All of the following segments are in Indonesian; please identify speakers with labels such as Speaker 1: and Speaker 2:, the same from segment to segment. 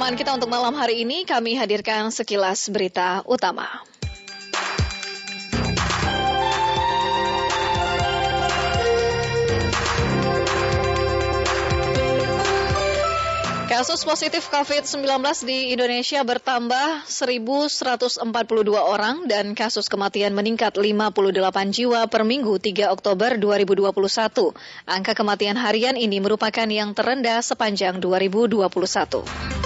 Speaker 1: kebersamaan kita untuk malam hari ini. Kami hadirkan sekilas berita utama. Kasus positif COVID-19 di Indonesia bertambah 1.142 orang dan kasus kematian meningkat 58 jiwa per minggu 3 Oktober 2021. Angka kematian harian ini merupakan yang terendah sepanjang 2021.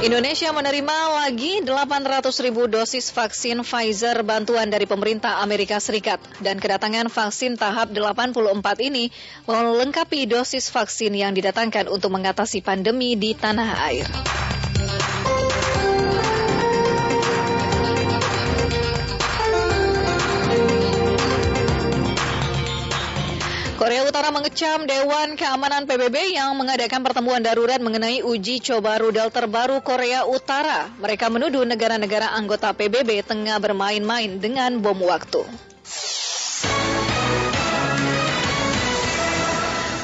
Speaker 1: Indonesia menerima lagi 800 ribu dosis vaksin Pfizer bantuan dari pemerintah Amerika Serikat. Dan kedatangan vaksin tahap 84 ini melengkapi dosis vaksin yang didatangkan untuk mengatasi pandemi di tanah air. Korea Utara mengecam Dewan Keamanan PBB yang mengadakan pertemuan darurat mengenai uji coba rudal terbaru Korea Utara. Mereka menuduh negara-negara anggota PBB tengah bermain-main dengan bom waktu.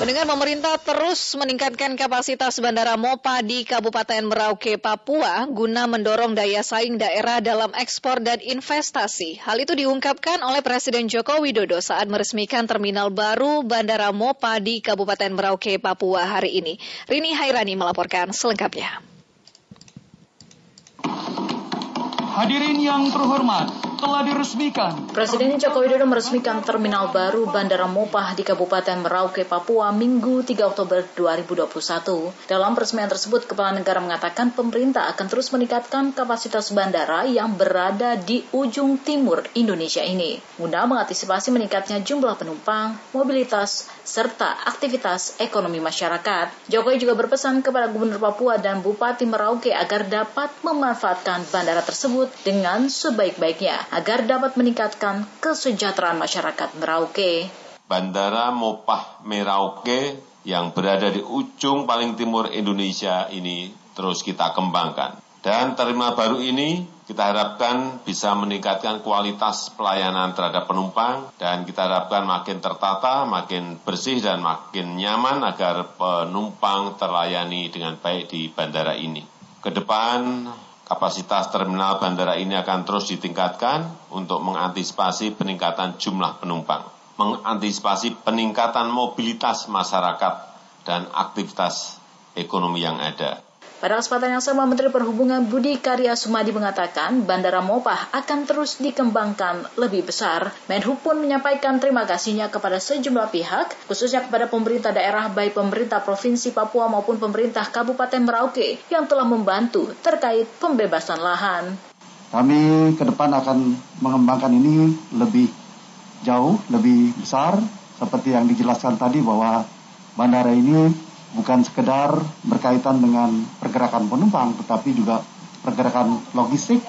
Speaker 1: Pendengar pemerintah terus meningkatkan kapasitas Bandara Mopa di Kabupaten Merauke, Papua guna mendorong daya saing daerah dalam ekspor dan investasi. Hal itu diungkapkan oleh Presiden Joko Widodo saat meresmikan terminal baru Bandara Mopa di Kabupaten Merauke, Papua hari ini. Rini Hairani melaporkan selengkapnya.
Speaker 2: Hadirin yang terhormat, telah diresmikan.
Speaker 3: Presiden Joko Widodo meresmikan terminal baru Bandara Mopah di Kabupaten Merauke, Papua Minggu 3 Oktober 2021. Dalam peresmian tersebut, Kepala Negara mengatakan pemerintah akan terus meningkatkan kapasitas bandara yang berada di ujung timur Indonesia ini. Guna mengantisipasi meningkatnya jumlah penumpang, mobilitas, serta aktivitas ekonomi masyarakat. Jokowi juga berpesan kepada Gubernur Papua dan Bupati Merauke agar dapat memanfaatkan bandara tersebut dengan sebaik-baiknya agar dapat meningkatkan kesejahteraan masyarakat Merauke.
Speaker 4: Bandara Mopah Merauke yang berada di ujung paling timur Indonesia ini terus kita kembangkan. Dan terminal baru ini kita harapkan bisa meningkatkan kualitas pelayanan terhadap penumpang dan kita harapkan makin tertata, makin bersih dan makin nyaman agar penumpang terlayani dengan baik di bandara ini. Ke depan Kapasitas terminal bandara ini akan terus ditingkatkan untuk mengantisipasi peningkatan jumlah penumpang, mengantisipasi peningkatan mobilitas masyarakat dan aktivitas ekonomi yang ada.
Speaker 3: Pada kesempatan yang sama, Menteri Perhubungan Budi Karya Sumadi mengatakan Bandara Mopah akan terus dikembangkan lebih besar. Menhub pun menyampaikan terima kasihnya kepada sejumlah pihak, khususnya kepada pemerintah daerah baik pemerintah Provinsi Papua maupun pemerintah Kabupaten Merauke yang telah membantu terkait pembebasan lahan.
Speaker 5: Kami ke depan akan mengembangkan ini lebih jauh, lebih besar, seperti yang dijelaskan tadi bahwa bandara ini bukan sekedar berkaitan dengan pergerakan penumpang, tetapi juga pergerakan logistik,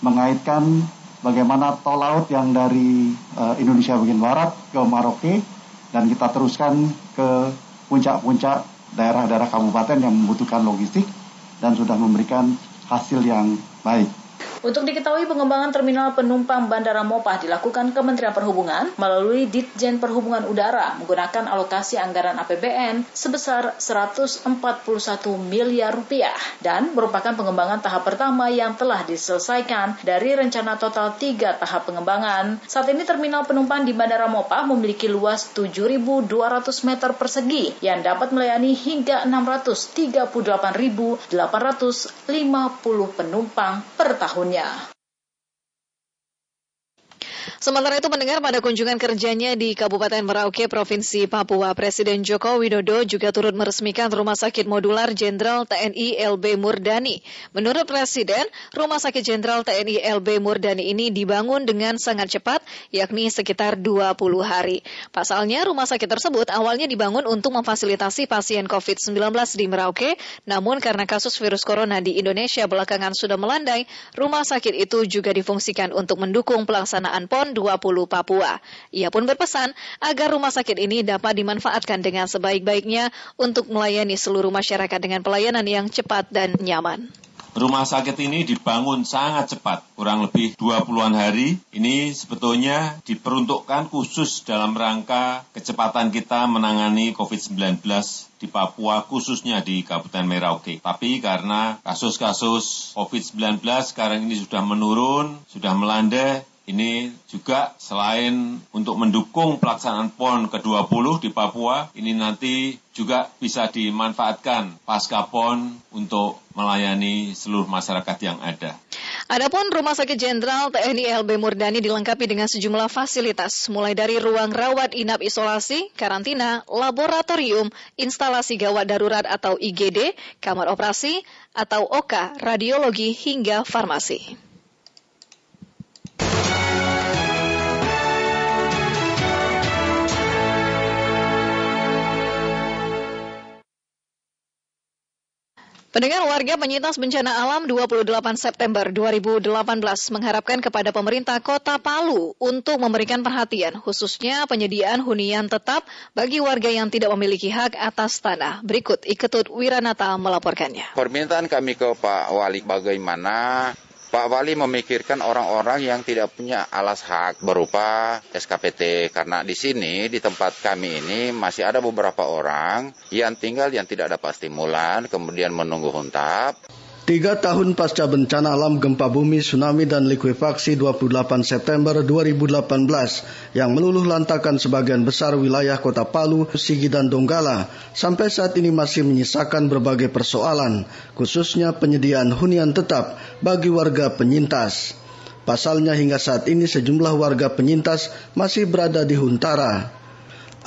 Speaker 5: mengaitkan bagaimana tol laut yang dari uh, Indonesia bagian barat ke Maroke, dan kita teruskan ke puncak-puncak daerah-daerah kabupaten yang membutuhkan logistik dan sudah memberikan hasil yang baik.
Speaker 3: Untuk diketahui pengembangan terminal penumpang Bandara Mopah dilakukan Kementerian Perhubungan melalui Ditjen Perhubungan Udara menggunakan alokasi anggaran APBN sebesar 141 miliar rupiah dan merupakan pengembangan tahap pertama yang telah diselesaikan dari rencana total tiga tahap pengembangan. Saat ini terminal penumpang di Bandara Mopah memiliki luas 7.200 meter persegi yang dapat melayani hingga 638.850 penumpang per tahun tahunnya.
Speaker 1: Sementara itu mendengar pada kunjungan kerjanya di Kabupaten Merauke, Provinsi Papua, Presiden Joko Widodo juga turut meresmikan Rumah Sakit Modular Jenderal TNI LB Murdani. Menurut Presiden, Rumah Sakit Jenderal TNI LB Murdani ini dibangun dengan sangat cepat, yakni sekitar 20 hari. Pasalnya, rumah sakit tersebut awalnya dibangun untuk memfasilitasi pasien COVID-19 di Merauke, namun karena kasus virus corona di Indonesia belakangan sudah melandai, rumah sakit itu juga difungsikan untuk mendukung pelaksanaan PON 20 Papua. Ia pun berpesan agar rumah sakit ini dapat dimanfaatkan dengan sebaik-baiknya untuk melayani seluruh masyarakat dengan pelayanan yang cepat dan nyaman.
Speaker 3: Rumah sakit ini dibangun sangat cepat, kurang lebih 20-an hari. Ini sebetulnya diperuntukkan khusus dalam rangka kecepatan kita menangani COVID-19 di Papua, khususnya di Kabupaten Merauke. Tapi karena kasus-kasus COVID-19 sekarang ini sudah menurun, sudah melandai, ini juga selain untuk mendukung pelaksanaan PON ke-20 di Papua, ini nanti juga bisa dimanfaatkan pasca PON untuk melayani seluruh masyarakat yang ada.
Speaker 1: Adapun Rumah Sakit Jenderal TNI LB Murdani dilengkapi dengan sejumlah fasilitas, mulai dari ruang rawat inap isolasi, karantina, laboratorium, instalasi gawat darurat atau IGD, kamar operasi, atau OKA, radiologi, hingga farmasi. Pendengar warga penyintas bencana alam 28 September 2018 mengharapkan kepada pemerintah kota Palu untuk memberikan perhatian khususnya penyediaan hunian tetap bagi warga yang tidak memiliki hak atas tanah. Berikut Iketut Wiranata melaporkannya.
Speaker 6: Permintaan kami ke Pak Wali bagaimana Pak Wali memikirkan orang-orang yang tidak punya alas hak berupa SKPT karena di sini di tempat kami ini masih ada beberapa orang yang tinggal yang tidak dapat stimulan kemudian menunggu huntap
Speaker 7: Tiga tahun pasca bencana alam gempa bumi, tsunami, dan likuifaksi 28 September 2018 yang meluluh lantakan sebagian besar wilayah kota Palu, Sigi, dan Donggala, sampai saat ini masih menyisakan berbagai persoalan, khususnya penyediaan hunian tetap bagi warga penyintas. Pasalnya hingga saat ini sejumlah warga penyintas masih berada di Huntara.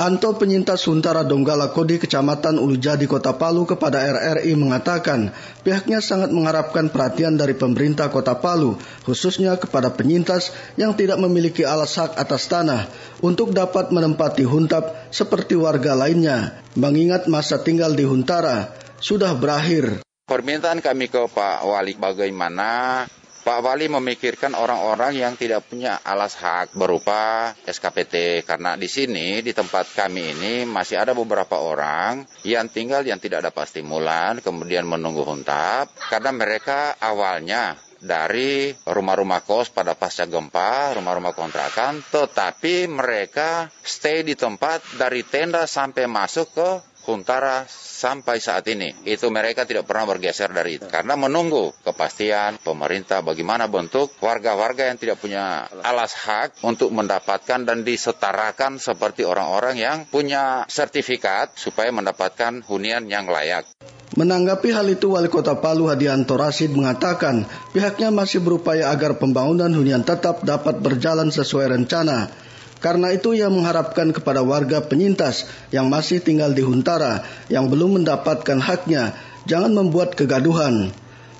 Speaker 7: Anto penyintas Huntara Donggala Kodi Kecamatan Ulujadi Kota Palu kepada RRI mengatakan pihaknya sangat mengharapkan perhatian dari pemerintah Kota Palu khususnya kepada penyintas yang tidak memiliki alas hak atas tanah untuk dapat menempati huntap seperti warga lainnya mengingat masa tinggal di Huntara sudah berakhir.
Speaker 6: Permintaan kami ke Pak Wali bagaimana Pak Wali memikirkan orang-orang yang tidak punya alas hak berupa SKPT karena di sini di tempat kami ini masih ada beberapa orang yang tinggal yang tidak dapat stimulan kemudian menunggu huntap. Karena mereka awalnya dari rumah-rumah kos pada pasca gempa, rumah-rumah kontrakan, tetapi mereka stay di tempat dari tenda sampai masuk ke Huntara sampai saat ini. Itu mereka tidak pernah bergeser dari itu. Karena menunggu kepastian pemerintah bagaimana bentuk warga-warga yang tidak punya alas hak untuk mendapatkan dan disetarakan seperti orang-orang yang punya sertifikat supaya mendapatkan hunian yang layak.
Speaker 7: Menanggapi hal itu, Wali Kota Palu Hadianto Rasid mengatakan pihaknya masih berupaya agar pembangunan hunian tetap dapat berjalan sesuai rencana. Karena itu ia mengharapkan kepada warga penyintas yang masih tinggal di Huntara yang belum mendapatkan haknya, jangan membuat kegaduhan.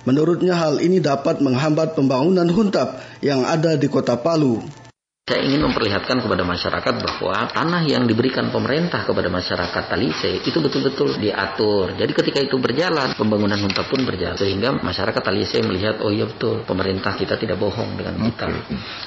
Speaker 7: Menurutnya hal ini dapat menghambat pembangunan huntap yang ada di kota Palu.
Speaker 8: Saya ingin memperlihatkan kepada masyarakat bahwa tanah yang diberikan pemerintah kepada masyarakat Talise itu betul-betul diatur. Jadi ketika itu berjalan, pembangunan huntap pun berjalan. Sehingga masyarakat Talise melihat, oh iya betul, pemerintah kita tidak bohong dengan kita.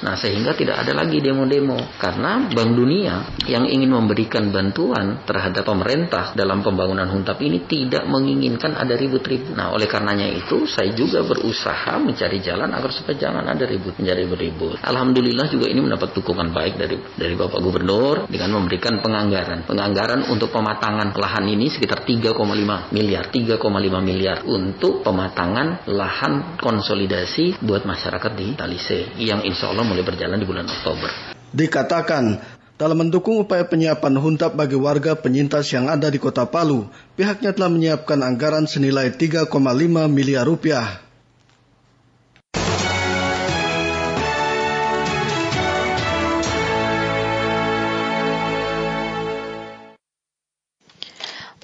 Speaker 8: Nah sehingga tidak ada lagi demo-demo. Karena Bank Dunia yang ingin memberikan bantuan terhadap pemerintah dalam pembangunan huntap ini tidak menginginkan ada ribut-ribut. Nah oleh karenanya itu saya juga berusaha mencari jalan agar supaya jangan ada ribut, menjadi ribut. Alhamdulillah juga ini mendapat dukungan baik dari dari Bapak Gubernur dengan memberikan penganggaran. Penganggaran untuk pematangan lahan ini sekitar 3,5 miliar, 3,5 miliar untuk pematangan lahan konsolidasi buat masyarakat di Talise yang insya Allah mulai berjalan di bulan Oktober.
Speaker 7: Dikatakan dalam mendukung upaya penyiapan huntap bagi warga penyintas yang ada di kota Palu, pihaknya telah menyiapkan anggaran senilai 3,5 miliar rupiah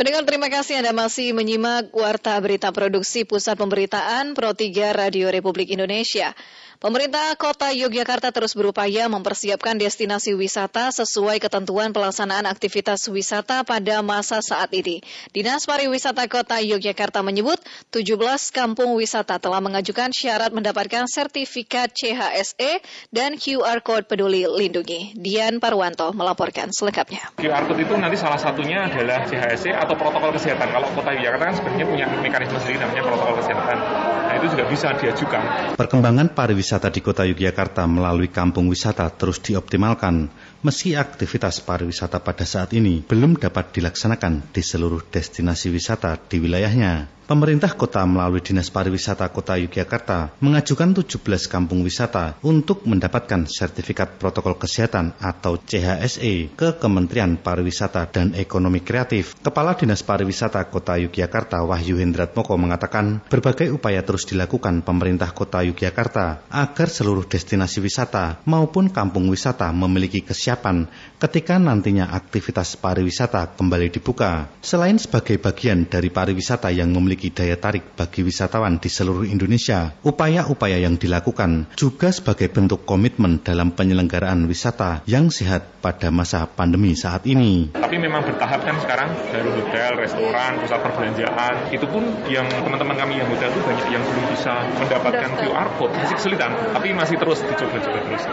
Speaker 1: Pendengar terima kasih Anda masih menyimak Warta Berita Produksi Pusat Pemberitaan Pro 3 Radio Republik Indonesia. Pemerintah Kota Yogyakarta terus berupaya mempersiapkan destinasi wisata sesuai ketentuan pelaksanaan aktivitas wisata pada masa saat ini. Dinas Pariwisata Kota Yogyakarta menyebut 17 kampung wisata telah mengajukan syarat mendapatkan sertifikat CHSE dan QR Code Peduli Lindungi. Dian Parwanto melaporkan selengkapnya.
Speaker 9: QR Code itu nanti salah satunya adalah CHSE atau protokol kesehatan. Kalau Kota Yogyakarta kan sebenarnya punya mekanisme sendiri namanya protokol kesehatan itu juga bisa diajukan.
Speaker 10: Perkembangan pariwisata di kota Yogyakarta melalui kampung wisata terus dioptimalkan meski aktivitas pariwisata pada saat ini belum dapat dilaksanakan di seluruh destinasi wisata di wilayahnya. Pemerintah kota melalui Dinas Pariwisata Kota Yogyakarta mengajukan 17 kampung wisata untuk mendapatkan sertifikat protokol kesehatan atau CHSE ke Kementerian Pariwisata dan Ekonomi Kreatif. Kepala Dinas Pariwisata Kota Yogyakarta Wahyu Hendratmoko mengatakan berbagai upaya terus dilakukan pemerintah Kota Yogyakarta agar seluruh destinasi wisata maupun kampung wisata memiliki kesiapan ketika nantinya aktivitas pariwisata kembali dibuka. Selain sebagai bagian dari pariwisata yang memiliki memiliki daya tarik bagi wisatawan di seluruh Indonesia. Upaya-upaya yang dilakukan juga sebagai bentuk komitmen dalam penyelenggaraan wisata yang sehat pada masa pandemi saat ini.
Speaker 9: Tapi memang bertahap kan sekarang dari hotel, restoran, pusat perbelanjaan, itu pun yang teman-teman kami yang hotel itu banyak yang belum bisa mendapatkan QR code, masih kesulitan, tapi masih terus dicoba-coba terus.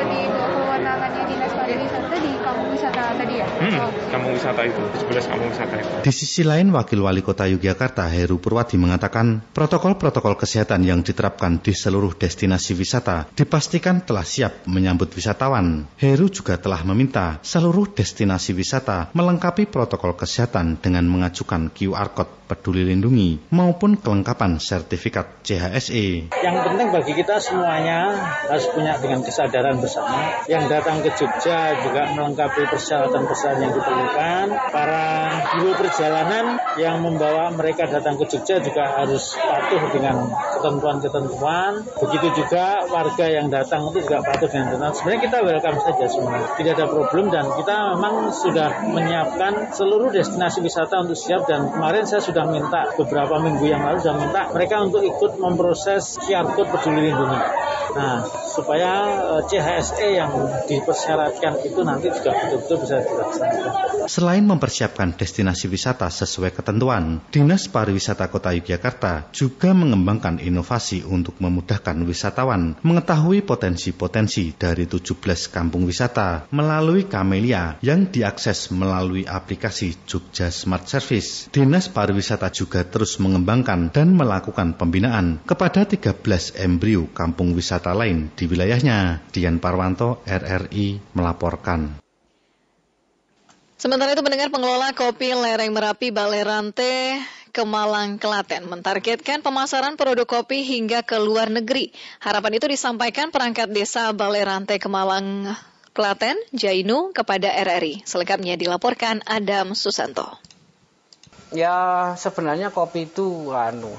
Speaker 11: Di kewenangannya dinas pariwisata di kampung wisata tadi ya?
Speaker 9: Hmm, kampung wisata itu, 11 kampung wisata itu.
Speaker 10: Di sisi lain, Wakil Wali Kota Yogyakarta Heru Purwadi mengatakan protokol-protokol kesehatan yang diterapkan di seluruh destinasi wisata dipastikan telah siap menyambut wisatawan. Heru juga telah meminta seluruh destinasi wisata melengkapi protokol kesehatan dengan mengajukan QR Code peduli lindungi maupun kelengkapan sertifikat CHSE.
Speaker 12: Yang penting bagi kita semuanya harus punya dengan kesadaran bersama. Yang datang ke Jogja juga melengkapi persyaratan-persyaratan yang diperlukan. Para guru perjalanan yang membawa mereka datang ke Jogja juga harus patuh dengan ketentuan-ketentuan. Begitu juga warga yang datang itu juga patuh dengan ketentuan. Sebenarnya kita welcome saja semua. Tidak ada problem dan kita memang sudah menyiapkan seluruh destinasi wisata untuk siap dan kemarin saya sudah sudah minta beberapa minggu yang lalu sudah minta mereka untuk ikut memproses QR code peduli lindungi. Nah, supaya eh, CHSE yang dipersyaratkan itu nanti juga betul-betul bisa dilaksanakan.
Speaker 10: Selain mempersiapkan destinasi wisata sesuai ketentuan, Dinas Pariwisata Kota Yogyakarta juga mengembangkan inovasi untuk memudahkan wisatawan mengetahui potensi-potensi dari 17 kampung wisata melalui Kamelia yang diakses melalui aplikasi Jogja Smart Service. Dinas Pariwisata juga terus mengembangkan dan melakukan pembinaan kepada 13 embrio kampung wisata lain di wilayahnya. Dian Parwanto, RRI, melaporkan.
Speaker 1: Sementara itu mendengar pengelola kopi lereng Merapi Balerante Kemalang, Klaten mentargetkan pemasaran produk kopi hingga ke luar negeri. Harapan itu disampaikan perangkat desa Balerante Kemalang, Klaten, Jainu kepada RRI. Selengkapnya dilaporkan Adam Susanto
Speaker 13: ya sebenarnya kopi itu anu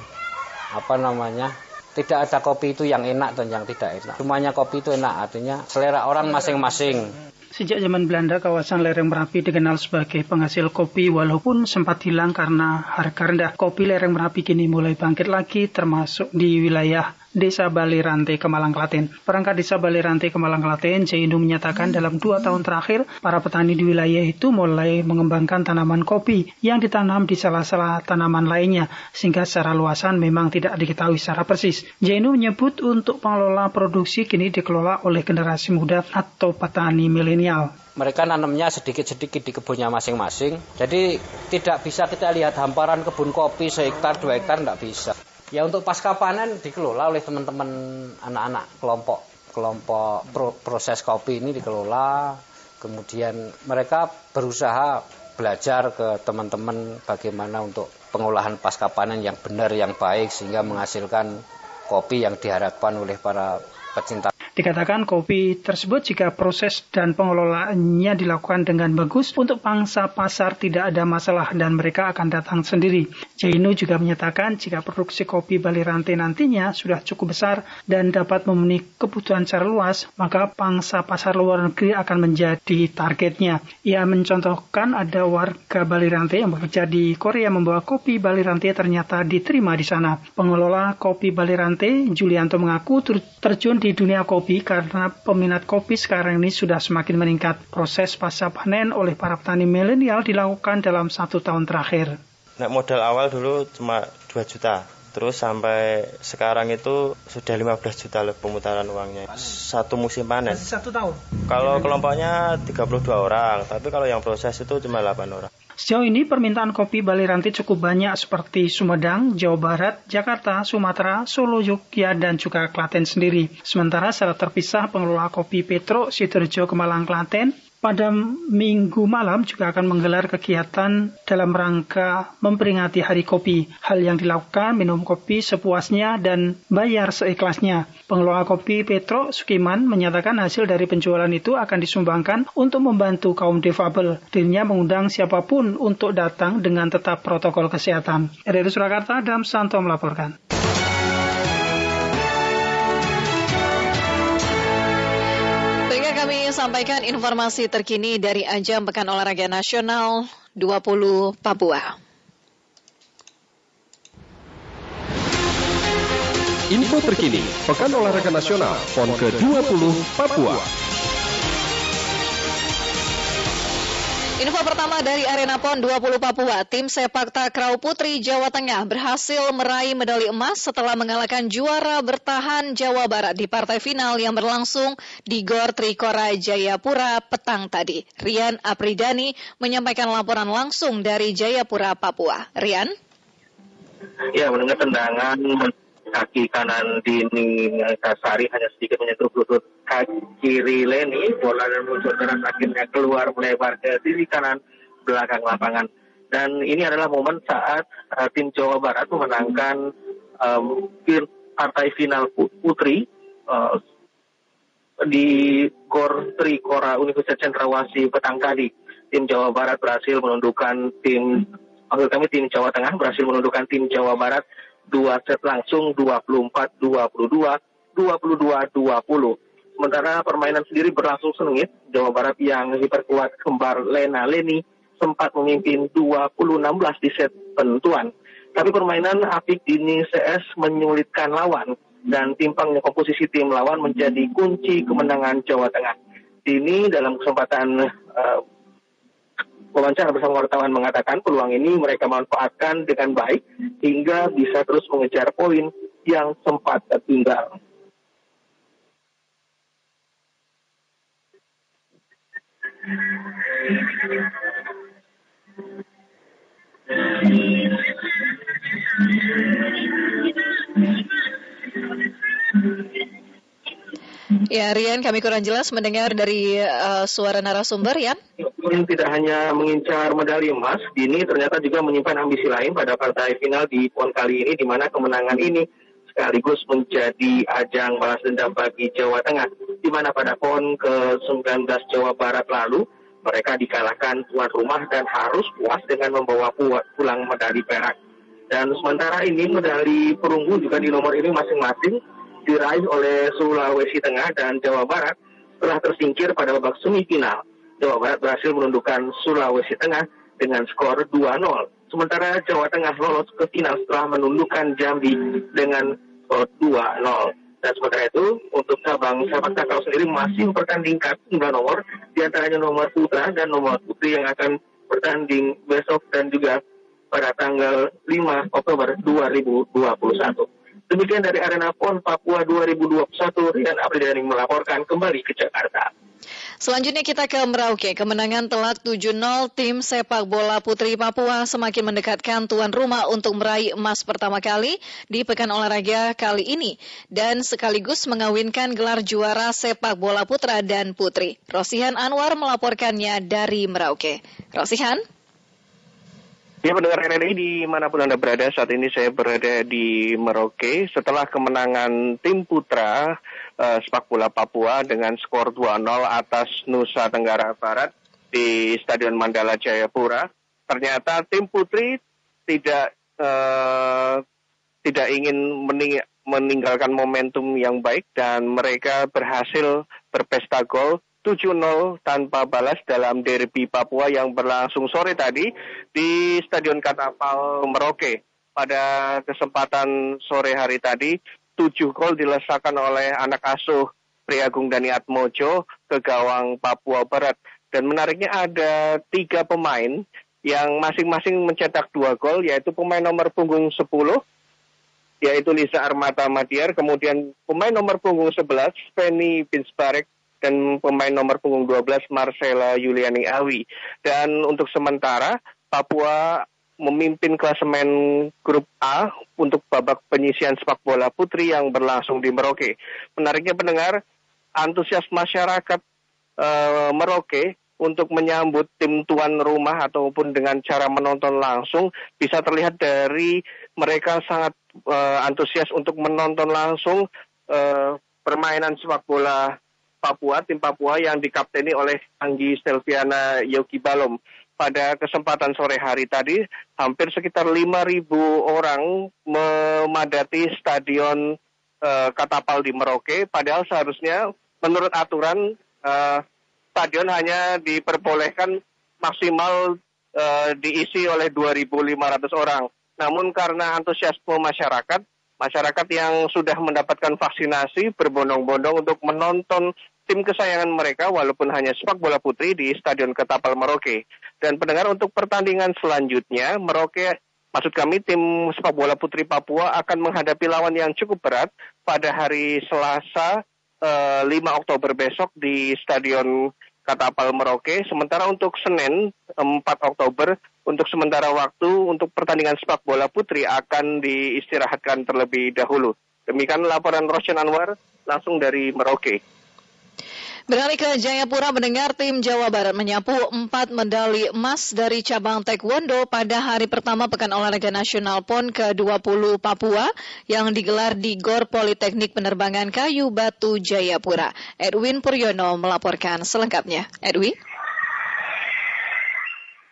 Speaker 13: apa namanya tidak ada kopi itu yang enak dan yang tidak enak. Semuanya kopi itu enak, artinya selera orang masing-masing.
Speaker 14: Sejak zaman Belanda, kawasan lereng Merapi dikenal sebagai penghasil kopi walaupun sempat hilang karena harga rendah. Kopi lereng Merapi kini mulai bangkit lagi termasuk di wilayah Desa Balirante, Kemalang Klaten. Perangkat Desa Balirante, Kemalang Klaten, Jainu menyatakan dalam dua tahun terakhir, para petani di wilayah itu mulai mengembangkan tanaman kopi yang ditanam di salah-salah tanaman lainnya, sehingga secara luasan memang tidak diketahui secara persis. Jainu menyebut untuk pengelola produksi kini dikelola oleh generasi muda atau petani milenial
Speaker 13: mereka nanamnya sedikit-sedikit di kebunnya masing-masing. Jadi tidak bisa kita lihat hamparan kebun kopi sehektar dua hektar tidak bisa. Ya untuk pasca panen dikelola oleh teman-teman anak-anak kelompok kelompok pro, proses kopi ini dikelola. Kemudian mereka berusaha belajar ke teman-teman bagaimana untuk pengolahan pasca panen yang benar yang baik sehingga menghasilkan kopi yang diharapkan oleh para pecinta
Speaker 14: Dikatakan kopi tersebut jika proses dan pengelolaannya dilakukan dengan bagus untuk pangsa pasar tidak ada masalah dan mereka akan datang sendiri. Jainu juga menyatakan jika produksi kopi Bali Rantai nantinya sudah cukup besar dan dapat memenuhi kebutuhan secara luas, maka pangsa pasar luar negeri akan menjadi targetnya. Ia mencontohkan ada warga Bali Rantai yang bekerja di Korea membawa kopi Bali Rantai ternyata diterima di sana. Pengelola kopi Bali Rantai, Julianto mengaku terjun di dunia kopi kopi karena peminat kopi sekarang ini sudah semakin meningkat. Proses pasca panen oleh para petani milenial dilakukan dalam satu tahun terakhir.
Speaker 15: Nah, modal awal dulu cuma 2 juta.
Speaker 16: Terus sampai sekarang itu sudah 15 juta pemutaran uangnya. Satu musim panen.
Speaker 14: Satu tahun?
Speaker 16: Kalau kelompoknya 32 orang, tapi kalau yang proses itu cuma 8 orang.
Speaker 14: Sejauh ini permintaan kopi Baliranti cukup banyak seperti Sumedang, Jawa Barat, Jakarta, Sumatera, Solo, Jogja, dan juga Klaten sendiri. Sementara secara terpisah pengelola kopi Petro Sidoarjo Kemalang Klaten pada minggu malam juga akan menggelar kegiatan dalam rangka memperingati Hari Kopi. Hal yang dilakukan minum kopi sepuasnya dan bayar seikhlasnya. Pengelola kopi Petro Sukiman menyatakan hasil dari penjualan itu akan disumbangkan untuk membantu kaum difabel. Dirinya mengundang siapa pun untuk datang dengan tetap protokol kesehatan. RRI Surakarta, Adam Santo melaporkan.
Speaker 1: Sampaikan informasi terkini dari ajang Pekan Olahraga Nasional 20 Papua.
Speaker 17: Info terkini, Pekan Olahraga Nasional PON ke-20 Papua.
Speaker 1: Info pertama dari Arena PON 20 Papua, tim sepak takraw putri Jawa Tengah berhasil meraih medali emas setelah mengalahkan juara bertahan Jawa Barat di partai final yang berlangsung di Gor Trikora Jayapura petang tadi. Rian Apridani menyampaikan laporan langsung dari Jayapura, Papua. Rian?
Speaker 18: Ya, mendengar tendangan kaki kanan Dini Kasari hanya sedikit menyentuh lutut kaki kiri Leni. Bola dan muncul deras akhirnya keluar melebar ke sisi kanan belakang lapangan. Dan ini adalah momen saat uh, tim Jawa Barat memenangkan um, partai final putri uh, di Gor Trikora Universitas Cendrawasih petang tadi. Tim Jawa Barat berhasil menundukkan tim, maksud kami tim Jawa Tengah berhasil menundukkan tim Jawa Barat dua set langsung 24 22 22 20. Sementara permainan sendiri berlangsung sengit. Jawa Barat yang diperkuat kembar Lena Leni sempat memimpin 20-16 di set penentuan. Tapi permainan apik dini CS menyulitkan lawan dan timpangnya komposisi tim lawan menjadi kunci kemenangan Jawa Tengah. Dini dalam kesempatan uh, wawancara bersama wartawan mengatakan peluang ini mereka manfaatkan dengan baik hingga bisa terus mengejar poin yang sempat tertinggal.
Speaker 1: Ya, Rian, kami kurang jelas mendengar dari uh, suara narasumber, ya.
Speaker 18: Tidak hanya mengincar medali emas, Dini ternyata juga menyimpan ambisi lain pada partai final di PON kali ini, di mana kemenangan ini sekaligus menjadi ajang balas dendam bagi Jawa Tengah, di mana pada PON ke-19 Jawa Barat lalu, mereka dikalahkan tuan rumah dan harus puas dengan membawa pulang medali perak. Dan sementara ini medali perunggu juga di nomor ini masing-masing diraih oleh Sulawesi Tengah dan Jawa Barat setelah tersingkir pada babak semifinal. Jawa Barat berhasil menundukkan Sulawesi Tengah dengan skor 2-0. Sementara Jawa Tengah lolos ke final setelah menundukkan Jambi dengan skor 2-0. Dan sementara itu, untuk cabang sepak takraw sendiri masih mempertandingkan 9 nomor, di antaranya nomor putra dan nomor putri yang akan bertanding besok dan juga pada tanggal 5 Oktober 2021. Demikian dari Arena PON Papua 2021, Rian Apridani melaporkan kembali ke Jakarta.
Speaker 1: Selanjutnya kita ke Merauke. Kemenangan telak 7-0 tim sepak bola putri Papua semakin mendekatkan tuan rumah untuk meraih emas pertama kali di Pekan Olahraga kali ini dan sekaligus mengawinkan gelar juara sepak bola putra dan putri. Rosihan Anwar melaporkannya dari Merauke. Rosihan?
Speaker 18: Ya pendengar RRI di mana pun Anda berada, saat ini saya berada di Merauke setelah kemenangan tim putra uh, sepak bola Papua dengan skor 2-0 atas Nusa Tenggara Barat di Stadion Mandala Jayapura. Ternyata tim putri tidak uh, tidak ingin mening meninggalkan momentum yang baik dan mereka berhasil berpesta gol 7-0 tanpa balas dalam derby Papua yang berlangsung sore tadi di Stadion Katapal Merauke. Pada kesempatan sore hari tadi, tujuh gol dilesakan oleh anak asuh Priagung Dani Atmojo ke gawang Papua Barat. Dan menariknya ada tiga pemain yang masing-masing mencetak dua gol, yaitu pemain nomor punggung 10,
Speaker 19: yaitu Lisa Armata Madiar, kemudian pemain nomor punggung 11 Penny Binsbarek dan pemain nomor punggung 12 Marcela Yuliani Awi. Dan untuk sementara Papua memimpin klasemen grup A untuk babak penyisian sepak bola putri yang berlangsung di Merauke. Menariknya pendengar, antusias masyarakat e, Merauke untuk menyambut tim tuan rumah ataupun dengan cara menonton langsung bisa terlihat dari mereka sangat e, antusias untuk menonton langsung e, permainan sepak bola Papua, tim Papua yang dikapteni oleh Anggi Selviana Yogi Balom. Pada kesempatan sore hari tadi, hampir sekitar 5.000 orang memadati stadion uh, Katapal di Merauke, padahal seharusnya menurut aturan uh, stadion hanya diperbolehkan maksimal uh, diisi oleh 2.500 orang. Namun karena antusiasme masyarakat, masyarakat yang sudah mendapatkan vaksinasi berbondong-bondong untuk menonton tim kesayangan mereka walaupun hanya sepak bola putri di Stadion Ketapal Merauke. Dan pendengar untuk pertandingan selanjutnya, Merauke maksud kami tim sepak bola putri Papua akan menghadapi lawan yang cukup berat pada hari Selasa eh, 5 Oktober besok di Stadion Katapal Merauke. Sementara untuk Senin 4 Oktober untuk sementara waktu untuk pertandingan sepak bola putri akan diistirahatkan terlebih dahulu. Demikian laporan Roshan Anwar langsung dari Merauke.
Speaker 1: Beralih ke Jayapura mendengar tim Jawa Barat menyapu empat medali emas dari cabang Taekwondo pada hari pertama Pekan Olahraga Nasional PON ke-20 Papua yang digelar di Gor Politeknik Penerbangan Kayu Batu Jayapura. Edwin Puryono melaporkan selengkapnya. Edwin?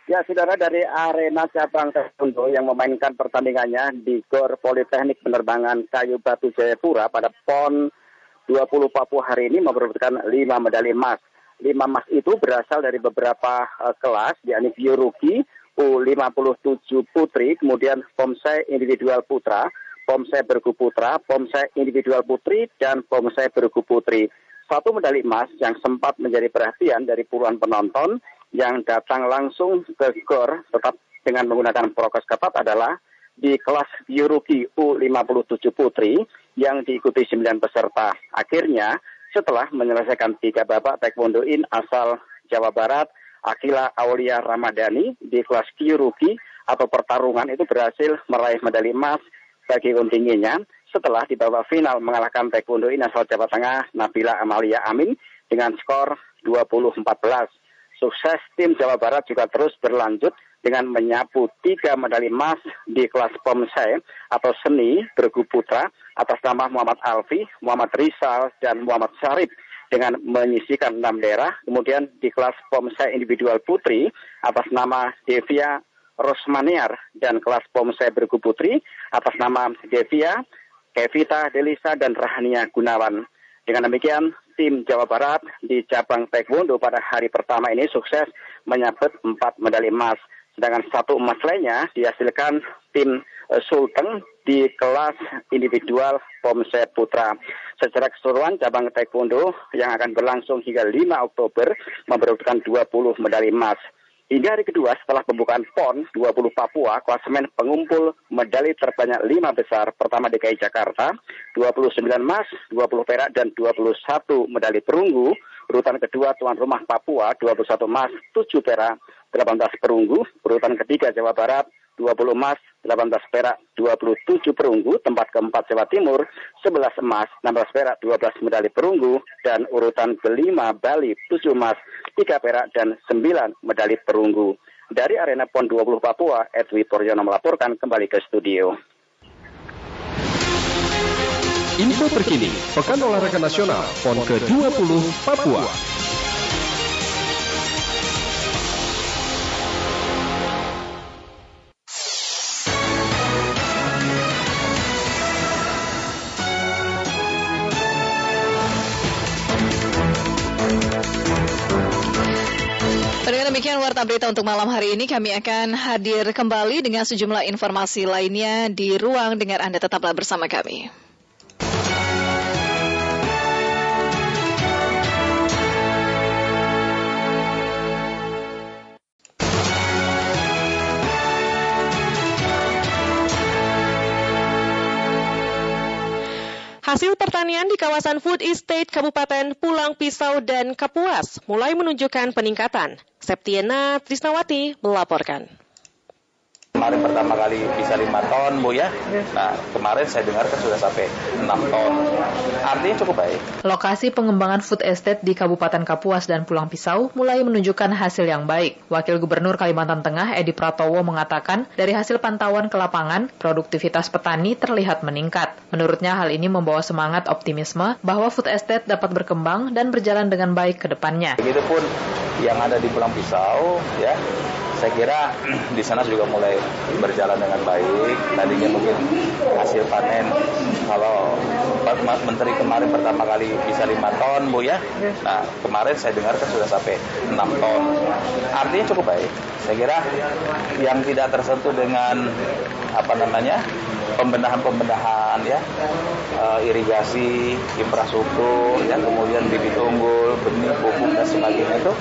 Speaker 20: Ya, saudara dari arena cabang taekwondo yang memainkan pertandingannya di Gor Politeknik Penerbangan Kayu Batu Jayapura pada PON 20 Papua hari ini memperebutkan 5 medali emas. 5 emas itu berasal dari beberapa uh, kelas, yakni biologi, U57 putri, kemudian pomse individual putra, pomse bergu putra, pomse individual putri, dan pomse bergu putri. Satu medali emas yang sempat menjadi perhatian dari puluhan penonton yang datang langsung ke GOR tetap dengan menggunakan prokes ketat adalah di kelas biologi U57 Putri yang diikuti 9 peserta. Akhirnya, setelah menyelesaikan tiga babak Taekwondo In asal Jawa Barat, Akila Aulia Ramadhani di kelas biologi atau pertarungan itu berhasil meraih medali emas bagi kontingennya setelah di babak final mengalahkan Taekwondo In asal Jawa Tengah Nabila Amalia Amin dengan skor 20-14. Sukses tim Jawa Barat juga terus berlanjut dengan menyapu tiga medali emas di kelas pomse atau seni bergu putra atas nama Muhammad Alfi, Muhammad Rizal, dan Muhammad Syarif dengan menyisikan enam daerah. Kemudian di kelas pomse individual putri atas nama Devia Rosmaniar dan kelas pomse bergu putri atas nama Devia, Kevita Delisa, dan Rahania Gunawan. Dengan demikian, tim Jawa Barat di cabang Taekwondo pada hari pertama ini sukses menyabet empat medali emas. Sedangkan satu emas lainnya dihasilkan tim uh, Sulteng di kelas individual Pomse Putra. Secara keseluruhan cabang Taekwondo yang akan berlangsung hingga 5 Oktober memperebutkan 20 medali emas. Hingga hari kedua setelah pembukaan PON 20 Papua, klasemen pengumpul medali terbanyak lima besar. Pertama DKI Jakarta, 29 emas, 20 perak, dan 21 medali perunggu. Urutan kedua tuan rumah Papua, 21 emas, 7 perak, 18 perunggu. Urutan ketiga Jawa Barat, 20 emas, 18 perak, 27 perunggu, tempat keempat Jawa Timur, 11 emas, 16 perak, 12 medali perunggu, dan urutan kelima Bali, 7 emas, 3 perak, dan 9 medali perunggu. Dari Arena PON 20 Papua, Edwi Poryono melaporkan kembali ke studio.
Speaker 21: Info terkini, Pekan Olahraga Nasional PON ke-20 Papua.
Speaker 1: Demikian warta berita untuk malam hari ini. Kami akan hadir kembali dengan sejumlah informasi lainnya di ruang dengar Anda tetaplah bersama kami.
Speaker 22: Hasil pertanian di kawasan Food Estate Kabupaten Pulang Pisau dan Kapuas mulai menunjukkan peningkatan. Septiana Trisnawati melaporkan.
Speaker 23: Kemarin pertama kali bisa 5 ton, Bu ya. Nah, kemarin saya dengar kan sudah sampai 6 ton. Artinya cukup baik.
Speaker 24: Lokasi pengembangan food estate di Kabupaten Kapuas dan Pulang Pisau mulai menunjukkan hasil yang baik. Wakil Gubernur Kalimantan Tengah Edi Pratowo mengatakan, dari hasil pantauan ke lapangan, produktivitas petani terlihat meningkat. Menurutnya hal ini membawa semangat optimisme bahwa food estate dapat berkembang dan berjalan dengan baik ke depannya.
Speaker 23: Begitupun yang ada di Pulang Pisau, ya, saya kira di sana juga mulai berjalan dengan baik. Tadinya mungkin hasil panen kalau Menteri kemarin pertama kali bisa lima ton, Bu ya. Nah, kemarin saya dengar kan sudah sampai 6 ton. Artinya cukup baik. Saya kira yang tidak tersentuh dengan apa namanya pembenahan-pembenahan ya uh, irigasi infrastruktur ya kemudian bibit unggul benih pupuk dan sebagainya itu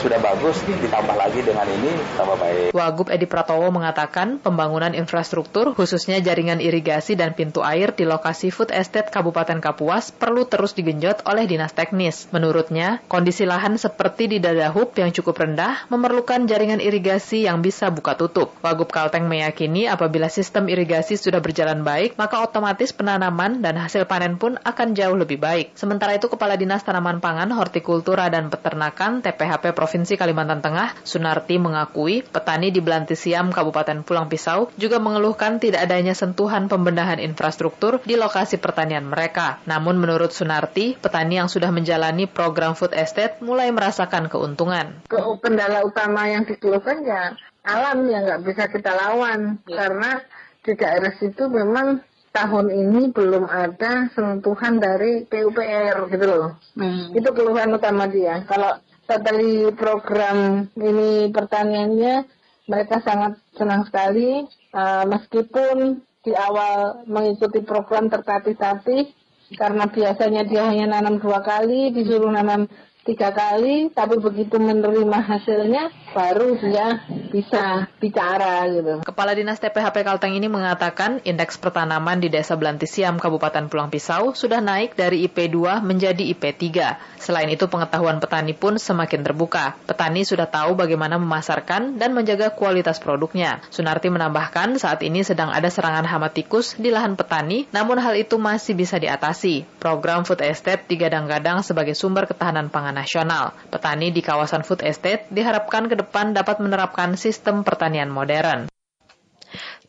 Speaker 23: sudah bagus ditambah lagi dengan ini tambah baik.
Speaker 24: Wagub Edi Pratowo mengatakan pembangunan infrastruktur khususnya jaringan irigasi dan pintu air di lokasi food estate Kabupaten Kapuas perlu terus digenjot oleh dinas teknis. Menurutnya, kondisi lahan seperti di Dadahub yang cukup rendah memerlukan jaringan irigasi yang bisa buka tutup. Wagub Kalteng meyakini apabila sistem irigasi sudah berjalan baik, maka otomatis penanaman dan hasil panen pun akan jauh lebih baik. Sementara itu Kepala Dinas Tanaman Pangan, Hortikultura dan Peternakan TPHP Provinsi Provinsi Kalimantan Tengah, Sunarti mengakui petani di Belantisiam, Kabupaten Pulang Pisau juga mengeluhkan tidak adanya sentuhan pembenahan infrastruktur di lokasi pertanian mereka. Namun menurut Sunarti, petani yang sudah menjalani program food estate mulai merasakan keuntungan.
Speaker 25: Kendala utama yang dikeluhkan ya alam yang nggak bisa kita lawan ya. karena di daerah situ memang tahun ini belum ada sentuhan dari PUPR gitu loh. Hmm. Itu keluhan utama dia. Kalau setelah program ini pertaniannya mereka sangat senang sekali. Uh, meskipun di awal mengikuti program tertatih-tatih karena biasanya dia hanya nanam dua kali disuruh nanam tiga kali, tapi begitu menerima hasilnya baru dia bisa bicara gitu.
Speaker 24: Kepala Dinas TPHP Kalteng ini mengatakan indeks pertanaman di Desa Belantisiam, Kabupaten Pulang Pisau sudah naik dari IP2 menjadi IP3. Selain itu pengetahuan petani pun semakin terbuka. Petani sudah tahu bagaimana memasarkan dan menjaga kualitas produknya. Sunarti menambahkan saat ini sedang ada serangan hama tikus di lahan petani, namun hal itu masih bisa diatasi. Program Food Estate digadang-gadang sebagai sumber ketahanan pangan nasional. Petani di kawasan food estate diharapkan ke depan dapat menerapkan sistem pertanian modern.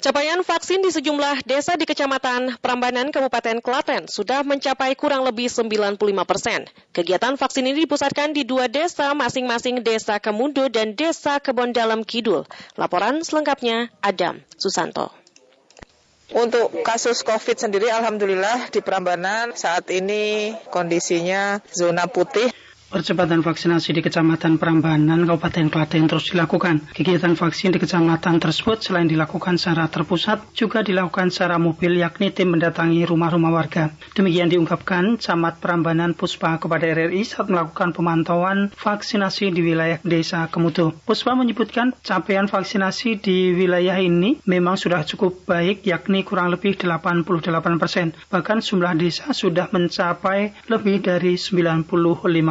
Speaker 22: Capaian vaksin di sejumlah desa di Kecamatan Prambanan, Kabupaten Klaten sudah mencapai kurang lebih 95 persen. Kegiatan vaksin ini dipusatkan di dua desa masing-masing Desa Kemundo dan Desa Kebon Dalam Kidul. Laporan selengkapnya Adam Susanto.
Speaker 26: Untuk kasus COVID sendiri, Alhamdulillah di Prambanan saat ini kondisinya zona putih.
Speaker 14: Percepatan vaksinasi di Kecamatan Prambanan, Kabupaten Klaten terus dilakukan. Kegiatan vaksin di kecamatan tersebut selain dilakukan secara terpusat, juga dilakukan secara mobil yakni tim mendatangi rumah-rumah warga. Demikian diungkapkan Camat Prambanan Puspa kepada RRI saat melakukan pemantauan vaksinasi di wilayah Desa Kemutu. Puspa menyebutkan capaian vaksinasi di wilayah ini memang sudah cukup baik yakni kurang lebih 88 persen. Bahkan jumlah desa sudah mencapai lebih dari 95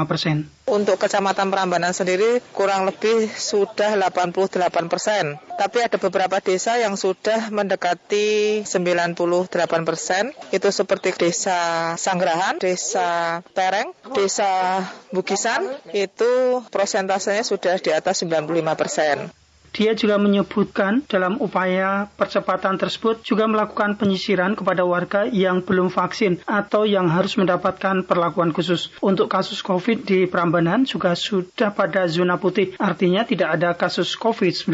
Speaker 14: persen persen.
Speaker 26: Untuk Kecamatan Prambanan sendiri kurang lebih sudah 88 persen. Tapi ada beberapa desa yang sudah mendekati 98 persen. Itu seperti Desa Sanggerahan, Desa Pereng, Desa Bukisan. Itu prosentasenya sudah di atas 95 persen.
Speaker 14: Dia juga menyebutkan dalam upaya percepatan tersebut juga melakukan penyisiran kepada warga yang belum vaksin atau yang harus mendapatkan perlakuan khusus. Untuk kasus COVID di Prambanan juga sudah pada zona putih, artinya tidak ada kasus COVID-19.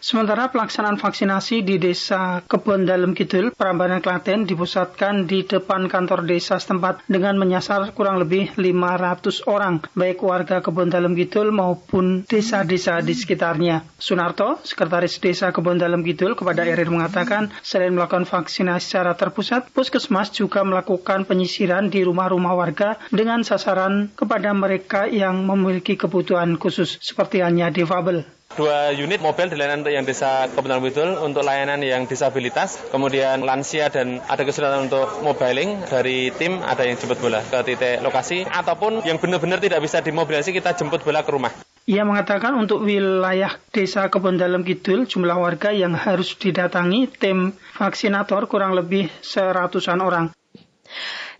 Speaker 14: Sementara pelaksanaan vaksinasi di Desa Kebon Dalem Kidul, Prambanan Klaten dipusatkan di depan kantor desa setempat dengan menyasar kurang lebih 500 orang, baik warga Kebon Dalem Kidul maupun desa-desa di sekitarnya. Sunarto, Sekretaris Desa Kebon Dalem Kidul kepada RR mengatakan, selain melakukan vaksinasi secara terpusat, Puskesmas juga melakukan penyisiran di rumah-rumah warga dengan sasaran kepada mereka yang memiliki kebutuhan khusus seperti hanya difabel.
Speaker 27: Dua unit mobil di layanan untuk yang desa Kebetulan Widul untuk layanan yang disabilitas, kemudian lansia dan ada kesulitan untuk mobiling dari tim ada yang jemput bola ke titik lokasi ataupun yang benar-benar tidak bisa dimobilisasi kita jemput bola ke rumah.
Speaker 14: Ia mengatakan untuk wilayah desa Kebon Dalam Kidul jumlah warga yang harus didatangi tim vaksinator kurang lebih seratusan orang.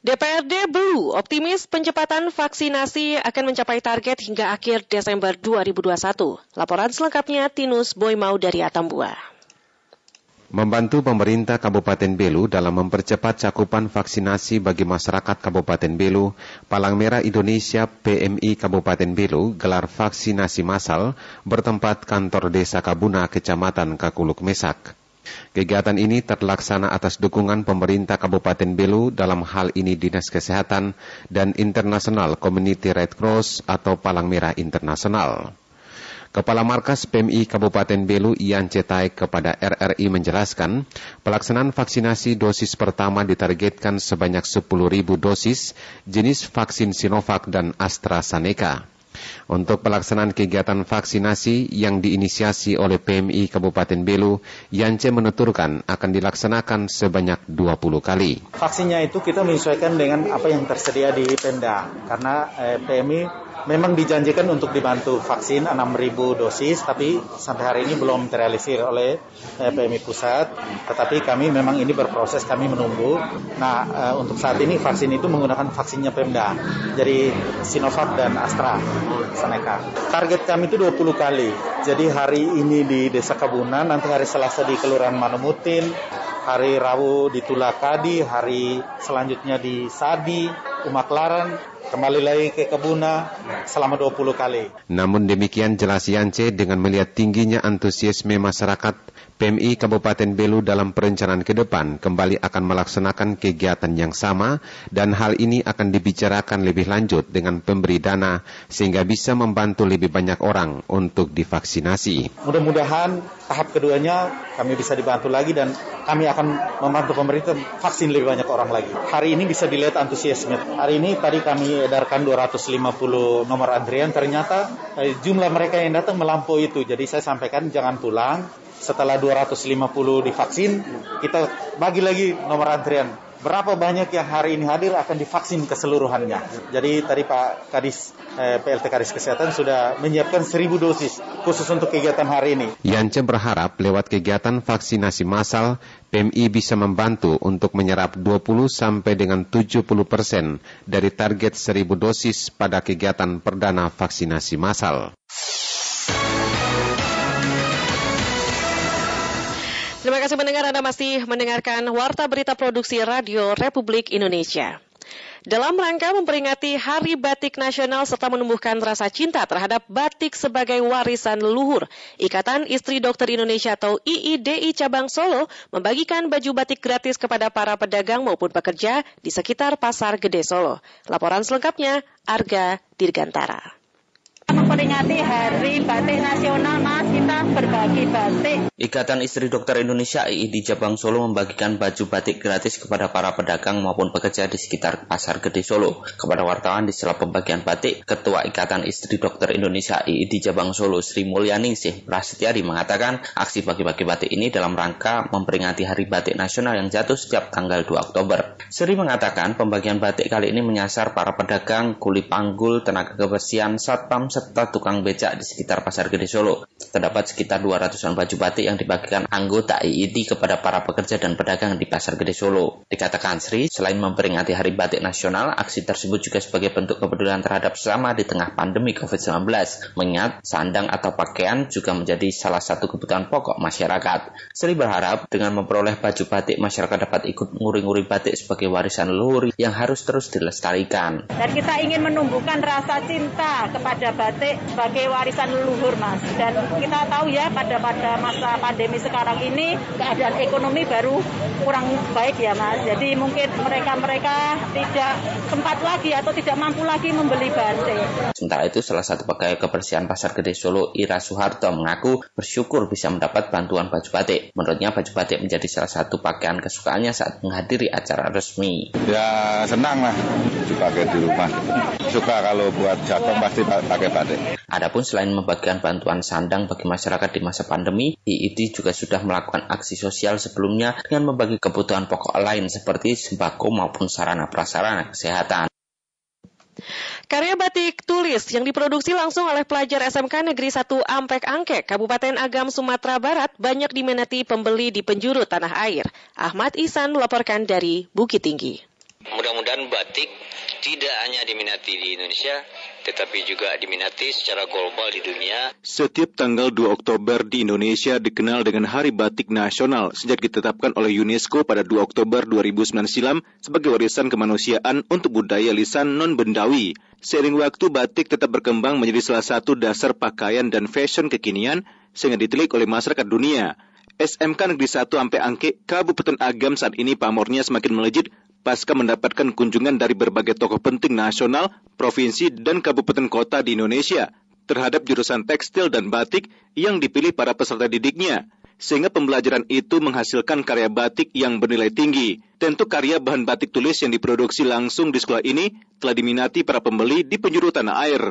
Speaker 22: DPRD Belu optimis pencepatan vaksinasi akan mencapai target hingga akhir Desember 2021. Laporan selengkapnya Tinus Boymau dari Atambua.
Speaker 28: Membantu pemerintah Kabupaten Belu dalam mempercepat cakupan vaksinasi bagi masyarakat Kabupaten Belu, Palang Merah Indonesia PMI Kabupaten Belu gelar vaksinasi massal bertempat kantor Desa Kabuna, Kecamatan Kakuluk Mesak. Kegiatan ini terlaksana atas dukungan pemerintah Kabupaten Belu dalam hal ini Dinas Kesehatan dan International Community Red Cross atau Palang Merah Internasional. Kepala Markas PMI Kabupaten Belu Ian Cetai kepada RRI menjelaskan, pelaksanaan vaksinasi dosis pertama ditargetkan sebanyak 10.000 dosis jenis vaksin Sinovac dan AstraZeneca. Untuk pelaksanaan kegiatan vaksinasi yang diinisiasi oleh PMI Kabupaten Belu, Yance menuturkan akan dilaksanakan sebanyak 20 kali.
Speaker 12: Vaksinnya itu kita menyesuaikan dengan apa yang tersedia di Pemda, karena eh, PMI memang dijanjikan untuk dibantu vaksin 6.000 dosis, tapi sampai hari ini belum terrealisir oleh eh, PMI Pusat. Tetapi kami memang ini berproses, kami menunggu. Nah, eh, untuk saat ini vaksin itu menggunakan vaksinnya Pemda, jadi Sinovac dan Astra, Seneca. Target kami itu 20 kali. Jadi hari ini di Desa Kabunan, nanti hari Selasa di Kelurahan Manumutin, hari Rabu di Tulakadi, hari selanjutnya di Sadi, Umaklaran, kembali lagi ke Kebuna selama 20 kali.
Speaker 28: Namun demikian jelas Yance dengan melihat tingginya antusiasme masyarakat, PMI Kabupaten Belu dalam perencanaan ke depan kembali akan melaksanakan kegiatan yang sama dan hal ini akan dibicarakan lebih lanjut dengan pemberi dana sehingga bisa membantu lebih banyak orang untuk divaksinasi.
Speaker 12: Mudah-mudahan tahap keduanya kami bisa dibantu lagi dan kami akan membantu pemerintah vaksin lebih banyak orang lagi. Hari ini bisa dilihat antusiasme. Hari ini tadi kami edarkan 250 nomor antrian, ternyata eh, jumlah mereka yang datang melampaui itu. Jadi saya sampaikan jangan pulang, setelah 250 divaksin, kita bagi lagi nomor antrian berapa banyak yang hari ini hadir akan divaksin keseluruhannya. Jadi tadi Pak Kadis eh, PLT Kadis Kesehatan sudah menyiapkan 1000 dosis khusus untuk kegiatan hari ini.
Speaker 28: Yance berharap lewat kegiatan vaksinasi massal, PMI bisa membantu untuk menyerap 20 sampai dengan 70 persen dari target 1000 dosis pada kegiatan perdana vaksinasi massal.
Speaker 22: Terima kasih mendengar Anda masih mendengarkan Warta Berita Produksi Radio Republik Indonesia. Dalam rangka memperingati Hari Batik Nasional serta menumbuhkan rasa cinta terhadap batik sebagai warisan leluhur, Ikatan Istri Dokter Indonesia atau IIDI Cabang Solo membagikan baju batik gratis kepada para pedagang maupun pekerja di sekitar Pasar Gede Solo. Laporan selengkapnya, Arga Dirgantara
Speaker 29: memperingati Hari Batik Nasional, Mas. Kita berbagi batik.
Speaker 30: Ikatan Istri Dokter Indonesia II di Jabang Solo membagikan baju batik gratis kepada para pedagang maupun pekerja di sekitar Pasar Gede Solo. Kepada wartawan di sela pembagian batik, Ketua Ikatan Istri Dokter Indonesia II di Jabang Solo Sri Mulyani Sih Prasetyadi mengatakan aksi bagi-bagi batik ini dalam rangka memperingati Hari Batik Nasional yang jatuh setiap tanggal 2 Oktober. Sri mengatakan pembagian batik kali ini menyasar para pedagang, kuli panggul, tenaga kebersihan, satpam, tukang becak di sekitar Pasar Gede Solo. Terdapat sekitar 200-an baju batik yang dibagikan anggota IIT kepada para pekerja dan pedagang di Pasar Gede Solo. Dikatakan Sri, selain memperingati Hari Batik Nasional, aksi tersebut juga sebagai bentuk kepedulian terhadap sesama di tengah pandemi COVID-19. Mengingat sandang atau pakaian juga menjadi salah satu kebutuhan pokok masyarakat. Sri berharap dengan memperoleh baju batik, masyarakat dapat ikut nguri-nguri batik sebagai warisan leluhur yang harus terus dilestarikan.
Speaker 29: Dan kita ingin menumbuhkan rasa cinta kepada batik batik sebagai warisan leluhur mas dan kita tahu ya pada pada masa pandemi sekarang ini keadaan ekonomi baru kurang baik ya mas jadi mungkin mereka-mereka tidak sempat lagi atau tidak mampu lagi membeli batik.
Speaker 30: Sementara itu salah satu pegawai kebersihan Pasar Gede Solo Ira Soeharto mengaku bersyukur bisa mendapat bantuan baju batik. Menurutnya baju batik menjadi salah satu pakaian kesukaannya saat menghadiri acara resmi.
Speaker 31: Ya senang lah dipakai di rumah. Suka kalau buat jatuh pasti pakai
Speaker 30: batik Adapun selain membagikan bantuan sandang bagi masyarakat di masa pandemi, IID juga sudah melakukan aksi sosial sebelumnya dengan membagi kebutuhan pokok lain seperti sembako maupun sarana prasarana kesehatan.
Speaker 22: Karya batik tulis yang diproduksi langsung oleh pelajar SMK Negeri 1 Ampek Angke, Kabupaten Agam, Sumatera Barat banyak diminati pembeli di penjuru tanah air. Ahmad Isan melaporkan dari Bukit Tinggi.
Speaker 32: Mudah-mudahan batik tidak hanya diminati di Indonesia, tetapi juga diminati secara global di dunia.
Speaker 33: Setiap tanggal 2 Oktober di Indonesia dikenal dengan Hari Batik Nasional sejak ditetapkan oleh UNESCO pada 2 Oktober 2009 silam sebagai warisan kemanusiaan untuk budaya lisan non-bendawi. Seiring waktu, batik tetap berkembang menjadi salah satu dasar pakaian dan fashion kekinian sehingga ditelik oleh masyarakat dunia. SMK Negeri 1 Ampe Angke, Kabupaten Agam saat ini pamornya semakin melejit pasca mendapatkan kunjungan dari berbagai tokoh penting nasional, provinsi, dan kabupaten kota di Indonesia terhadap jurusan tekstil dan batik yang dipilih para peserta didiknya. Sehingga pembelajaran itu menghasilkan karya batik yang bernilai tinggi. Tentu karya bahan batik tulis yang diproduksi langsung di sekolah ini telah diminati para pembeli di penjuru tanah air.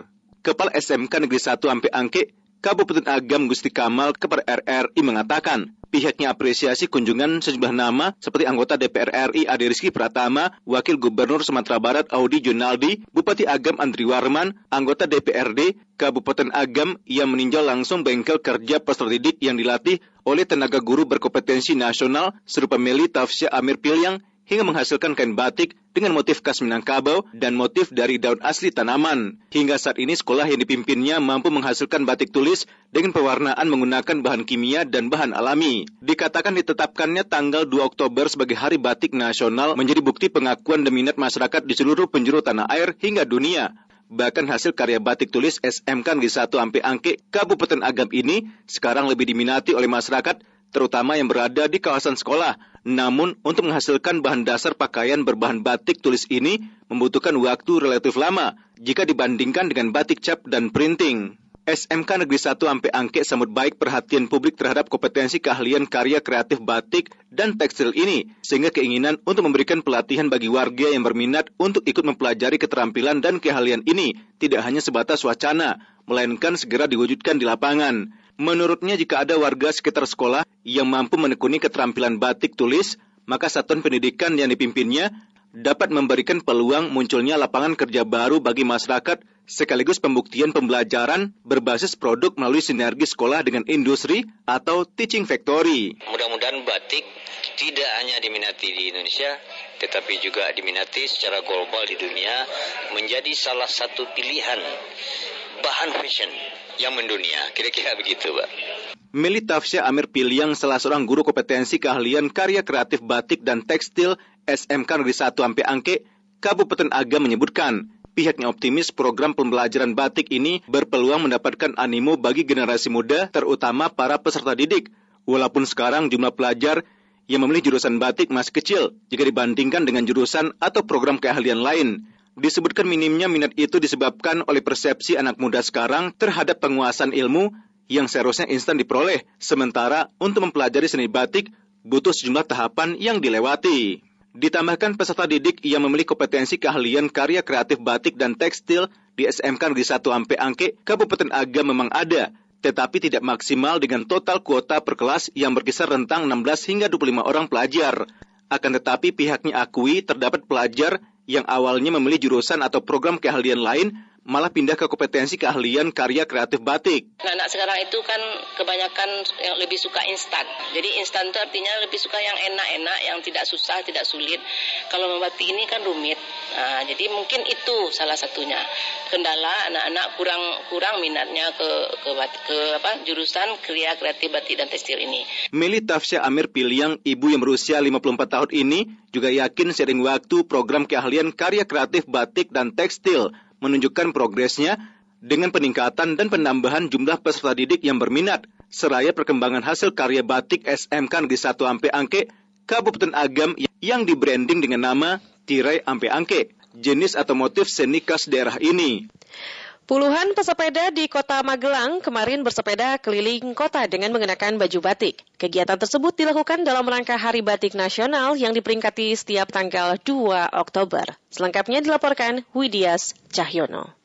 Speaker 33: Kepala SMK Negeri 1 Ampe Angke, Kabupaten Agam Gusti Kamal kepada RRI mengatakan, Pihaknya apresiasi kunjungan sejumlah nama seperti anggota DPR RI Ade Rizky Pratama, Wakil Gubernur Sumatera Barat Audi Junaldi, Bupati Agam Andri Warman, anggota DPRD Kabupaten Agam yang meninjau langsung bengkel kerja peserta didik yang dilatih oleh tenaga guru berkompetensi nasional serupa Meli Tafsya Amir Pilyang hingga menghasilkan kain batik dengan motif khas Minangkabau dan motif dari daun asli tanaman. Hingga saat ini sekolah yang dipimpinnya mampu menghasilkan batik tulis dengan pewarnaan menggunakan bahan kimia dan bahan alami. Dikatakan ditetapkannya tanggal 2 Oktober sebagai Hari Batik Nasional menjadi bukti pengakuan dan minat masyarakat di seluruh penjuru tanah air hingga dunia. Bahkan hasil karya batik tulis SMK Negeri 1 Ampe Angke Kabupaten Agam ini sekarang lebih diminati oleh masyarakat terutama yang berada di kawasan sekolah. Namun, untuk menghasilkan bahan dasar pakaian berbahan batik tulis ini membutuhkan waktu relatif lama jika dibandingkan dengan batik cap dan printing. SMK Negeri 1 Ampe Angke sambut baik perhatian publik terhadap kompetensi keahlian karya kreatif batik dan tekstil ini, sehingga keinginan untuk memberikan pelatihan bagi warga yang berminat untuk ikut mempelajari keterampilan dan keahlian ini tidak hanya sebatas wacana, melainkan segera diwujudkan di lapangan. Menurutnya jika ada warga sekitar sekolah yang mampu menekuni keterampilan batik tulis, maka satuan pendidikan yang dipimpinnya dapat memberikan peluang munculnya lapangan kerja baru bagi masyarakat sekaligus pembuktian pembelajaran berbasis produk melalui sinergi sekolah dengan industri atau teaching factory.
Speaker 32: Mudah-mudahan batik tidak hanya diminati di Indonesia, tetapi juga diminati secara global di dunia menjadi salah satu pilihan bahan fashion yang mendunia. Kira-kira begitu, Pak.
Speaker 33: Meli Tafsya Amir Piliang, salah seorang guru kompetensi keahlian karya kreatif batik dan tekstil SMK Negeri 1 Ampe Angke, Kabupaten Agam menyebutkan, pihaknya optimis program pembelajaran batik ini berpeluang mendapatkan animo bagi generasi muda, terutama para peserta didik. Walaupun sekarang jumlah pelajar yang memilih jurusan batik masih kecil jika dibandingkan dengan jurusan atau program keahlian lain. Disebutkan minimnya minat itu disebabkan oleh persepsi anak muda sekarang terhadap penguasaan ilmu yang seharusnya instan diperoleh, sementara untuk mempelajari seni batik butuh sejumlah tahapan yang dilewati. Ditambahkan peserta didik yang memiliki kompetensi keahlian karya kreatif batik dan tekstil di SMK Negeri 1 Ampe Angke, Kabupaten Agam memang ada, tetapi tidak maksimal dengan total kuota per kelas yang berkisar rentang 16 hingga 25 orang pelajar. Akan tetapi pihaknya akui terdapat pelajar yang awalnya memilih jurusan atau program keahlian lain malah pindah ke kompetensi keahlian karya kreatif batik.
Speaker 34: Nah, anak sekarang itu kan kebanyakan yang lebih suka instan. Jadi instan itu artinya lebih suka yang enak-enak, yang tidak susah, tidak sulit. Kalau membatik ini kan rumit. Nah, jadi mungkin itu salah satunya. Kendala anak-anak kurang kurang minatnya ke ke, ke apa jurusan karya kreatif batik dan tekstil ini.
Speaker 33: Meli Tafsya Amir Piliang, ibu yang berusia 54 tahun ini, juga yakin sering waktu program keahlian karya kreatif batik dan tekstil menunjukkan progresnya dengan peningkatan dan penambahan jumlah peserta didik yang berminat, seraya perkembangan hasil karya batik SMK Negeri 1 Ampe Angke, Kabupaten Agam yang dibranding dengan nama Tirai Ampe Angke, jenis atau motif seni khas daerah ini.
Speaker 22: Puluhan pesepeda di kota Magelang kemarin bersepeda keliling kota dengan mengenakan baju batik. Kegiatan tersebut dilakukan dalam rangka Hari Batik Nasional yang diperingati setiap tanggal 2 Oktober. Selengkapnya dilaporkan Widias Cahyono.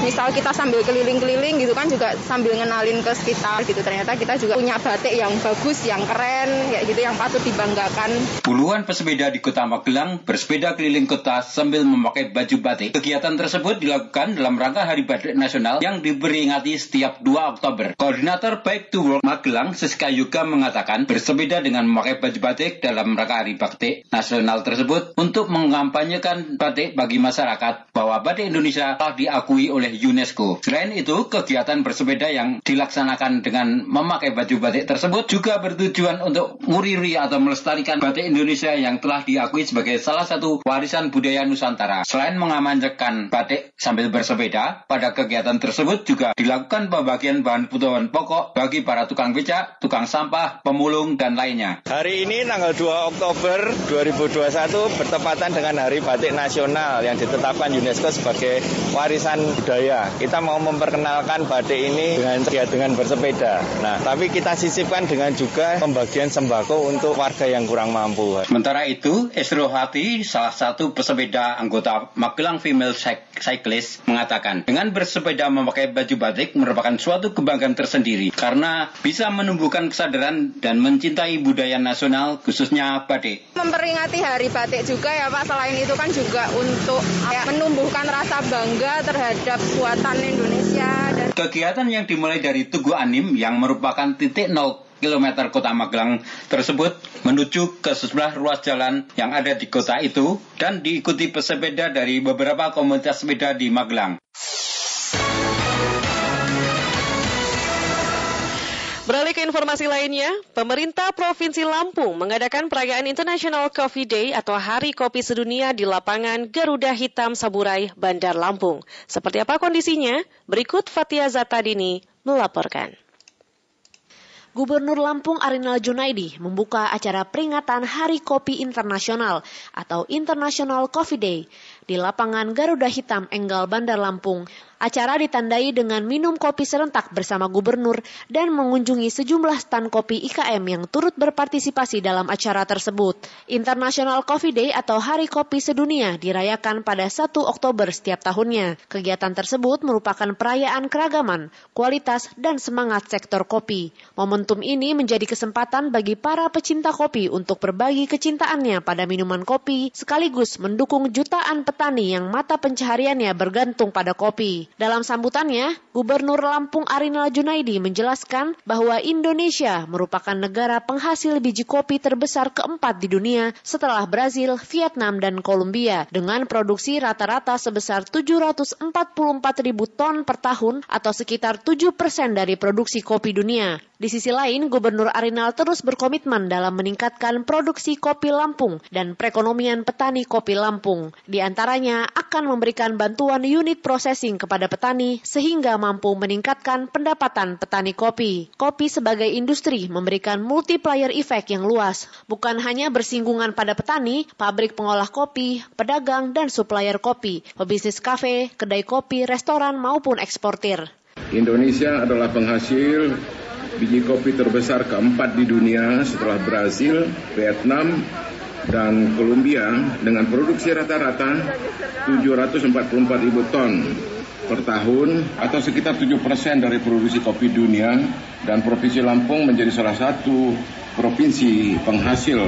Speaker 35: Misal kita sambil keliling-keliling gitu kan juga sambil ngenalin ke sekitar gitu ternyata kita juga punya batik yang bagus yang keren ya gitu yang patut dibanggakan
Speaker 36: Puluhan pesepeda di kota Magelang bersepeda keliling kota sambil memakai baju batik. Kegiatan tersebut dilakukan dalam rangka Hari Batik Nasional yang diperingati setiap 2 Oktober. Koordinator Bike to Work Magelang, Siska Yuga mengatakan bersepeda dengan memakai baju batik dalam rangka Hari Batik Nasional tersebut untuk mengampanyekan batik bagi masyarakat bahwa batik Indonesia telah diakui oleh UNESCO. Selain itu, kegiatan bersepeda yang dilaksanakan dengan memakai baju batik tersebut juga bertujuan untuk nguriri atau melestarikan batik Indonesia yang telah diakui sebagai salah satu warisan budaya Nusantara. Selain mengamankan batik sambil bersepeda, pada kegiatan tersebut juga dilakukan pembagian bahan kebutuhan pokok bagi para tukang becak, tukang sampah, pemulung, dan lainnya.
Speaker 37: Hari ini tanggal 2 Oktober 2021 bertepatan dengan Hari Batik Nasional yang ditetapkan UNESCO sebagai warisan budaya. Kita mau memperkenalkan batik ini dengan ya, dengan bersepeda. Nah, tapi kita sisipkan dengan juga pembagian sembako untuk warga yang kurang mampu.
Speaker 36: Sementara itu, Esro Hati, salah satu pesepeda anggota Magelang Female Cyclist, mengatakan dengan bersepeda memakai baju batik merupakan suatu kebanggaan tersendiri karena bisa menumbuhkan kesadaran dan mencintai budaya nasional khususnya batik.
Speaker 35: Memperingati Hari Batik juga ya Pak, selain itu kan juga untuk ya, menumbuhkan rasa bangga terhadap buatan Indonesia. Dan...
Speaker 36: Kegiatan yang dimulai dari Tugu Anim yang merupakan titik nol kilometer kota Magelang tersebut menuju ke sejumlah ruas jalan yang ada di kota itu dan diikuti pesepeda dari beberapa komunitas sepeda di Magelang.
Speaker 22: Beralih ke informasi lainnya, pemerintah Provinsi Lampung mengadakan perayaan International Coffee Day atau Hari Kopi Sedunia di lapangan Garuda Hitam Saburai, Bandar Lampung. Seperti apa kondisinya? Berikut Fatia Zatadini melaporkan.
Speaker 38: Gubernur Lampung Arinal Junaidi membuka acara peringatan Hari Kopi Internasional atau International Coffee Day di lapangan Garuda Hitam Enggal Bandar Lampung. Acara ditandai dengan minum kopi serentak bersama gubernur dan mengunjungi sejumlah stan kopi IKM yang turut berpartisipasi dalam acara tersebut. International Coffee Day atau Hari Kopi Sedunia dirayakan pada 1 Oktober setiap tahunnya. Kegiatan tersebut merupakan perayaan keragaman, kualitas, dan semangat sektor kopi. Momentum ini menjadi kesempatan bagi para pecinta kopi untuk berbagi kecintaannya pada minuman kopi sekaligus mendukung jutaan petani yang mata pencahariannya bergantung pada kopi. Dalam sambutannya, Gubernur Lampung Arinal Junaidi menjelaskan bahwa Indonesia merupakan negara penghasil biji kopi terbesar keempat di dunia setelah Brazil, Vietnam, dan Kolombia dengan produksi rata-rata sebesar 744 ribu ton per tahun atau sekitar 7 persen dari produksi kopi dunia. Di sisi lain, Gubernur Arinal terus berkomitmen dalam meningkatkan produksi kopi Lampung dan perekonomian petani kopi Lampung. Di antaranya akan memberikan bantuan unit processing kepada petani sehingga mampu meningkatkan pendapatan petani kopi. Kopi sebagai industri memberikan multiplier effect yang luas, bukan hanya bersinggungan pada petani, pabrik pengolah kopi, pedagang, dan supplier kopi, pebisnis kafe, kedai kopi, restoran, maupun eksportir.
Speaker 31: Indonesia adalah penghasil biji kopi terbesar keempat di dunia setelah Brazil, Vietnam, dan Kolombia dengan produksi rata-rata 744 ribu ton per tahun atau sekitar 7 persen dari produksi kopi dunia dan Provinsi Lampung menjadi salah satu provinsi penghasil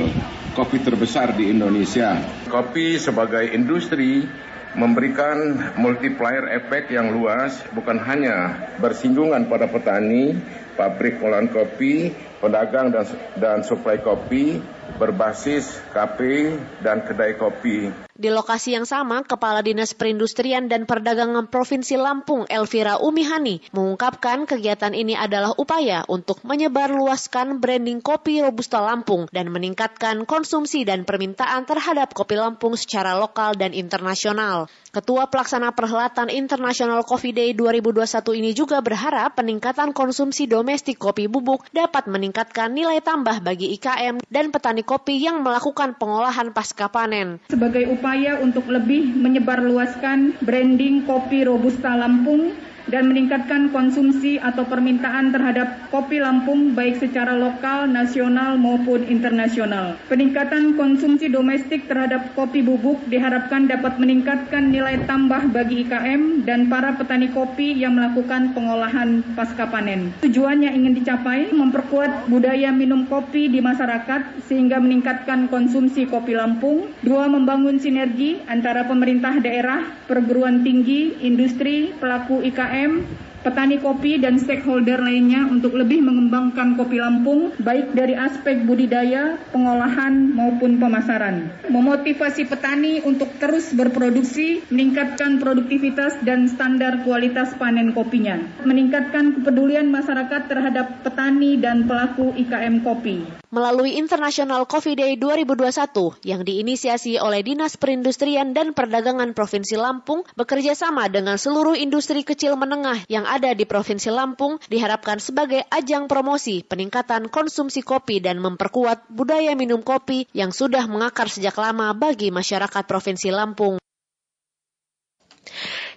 Speaker 31: kopi terbesar di Indonesia. Kopi sebagai industri memberikan multiplier efek yang luas bukan hanya bersinggungan pada petani, pabrik olahan kopi, pedagang dan dan suplai kopi berbasis kafe dan kedai kopi.
Speaker 38: Di lokasi yang sama, Kepala Dinas Perindustrian dan Perdagangan Provinsi Lampung, Elvira Umihani, mengungkapkan kegiatan ini adalah upaya untuk menyebarluaskan branding kopi Robusta Lampung dan meningkatkan konsumsi dan permintaan terhadap kopi Lampung secara lokal dan internasional. Ketua Pelaksana Perhelatan International Coffee Day 2021 ini juga berharap peningkatan konsumsi domestik kopi bubuk dapat meningkatkan nilai tambah bagi IKM dan petani kopi yang melakukan pengolahan pasca panen.
Speaker 39: Sebagai upaya untuk lebih menyebarluaskan branding kopi Robusta Lampung
Speaker 40: dan meningkatkan konsumsi atau permintaan terhadap kopi Lampung baik secara lokal, nasional maupun internasional. Peningkatan konsumsi domestik terhadap kopi bubuk diharapkan dapat meningkatkan nilai tambah bagi IKM dan para petani kopi yang melakukan pengolahan pasca panen. Tujuannya ingin dicapai memperkuat budaya minum kopi di masyarakat sehingga meningkatkan konsumsi kopi Lampung. Dua, membangun sinergi antara pemerintah daerah, perguruan tinggi, industri, pelaku IKM, am petani kopi dan stakeholder lainnya untuk lebih mengembangkan kopi Lampung baik dari aspek budidaya, pengolahan maupun pemasaran. Memotivasi petani untuk terus berproduksi, meningkatkan produktivitas dan standar kualitas panen kopinya. Meningkatkan kepedulian masyarakat terhadap petani dan pelaku IKM kopi.
Speaker 38: Melalui International Coffee Day 2021 yang diinisiasi oleh Dinas Perindustrian dan Perdagangan Provinsi Lampung bekerja sama dengan seluruh industri kecil menengah yang ada di Provinsi Lampung diharapkan sebagai ajang promosi peningkatan konsumsi kopi dan memperkuat budaya minum kopi yang sudah mengakar sejak lama bagi masyarakat Provinsi Lampung.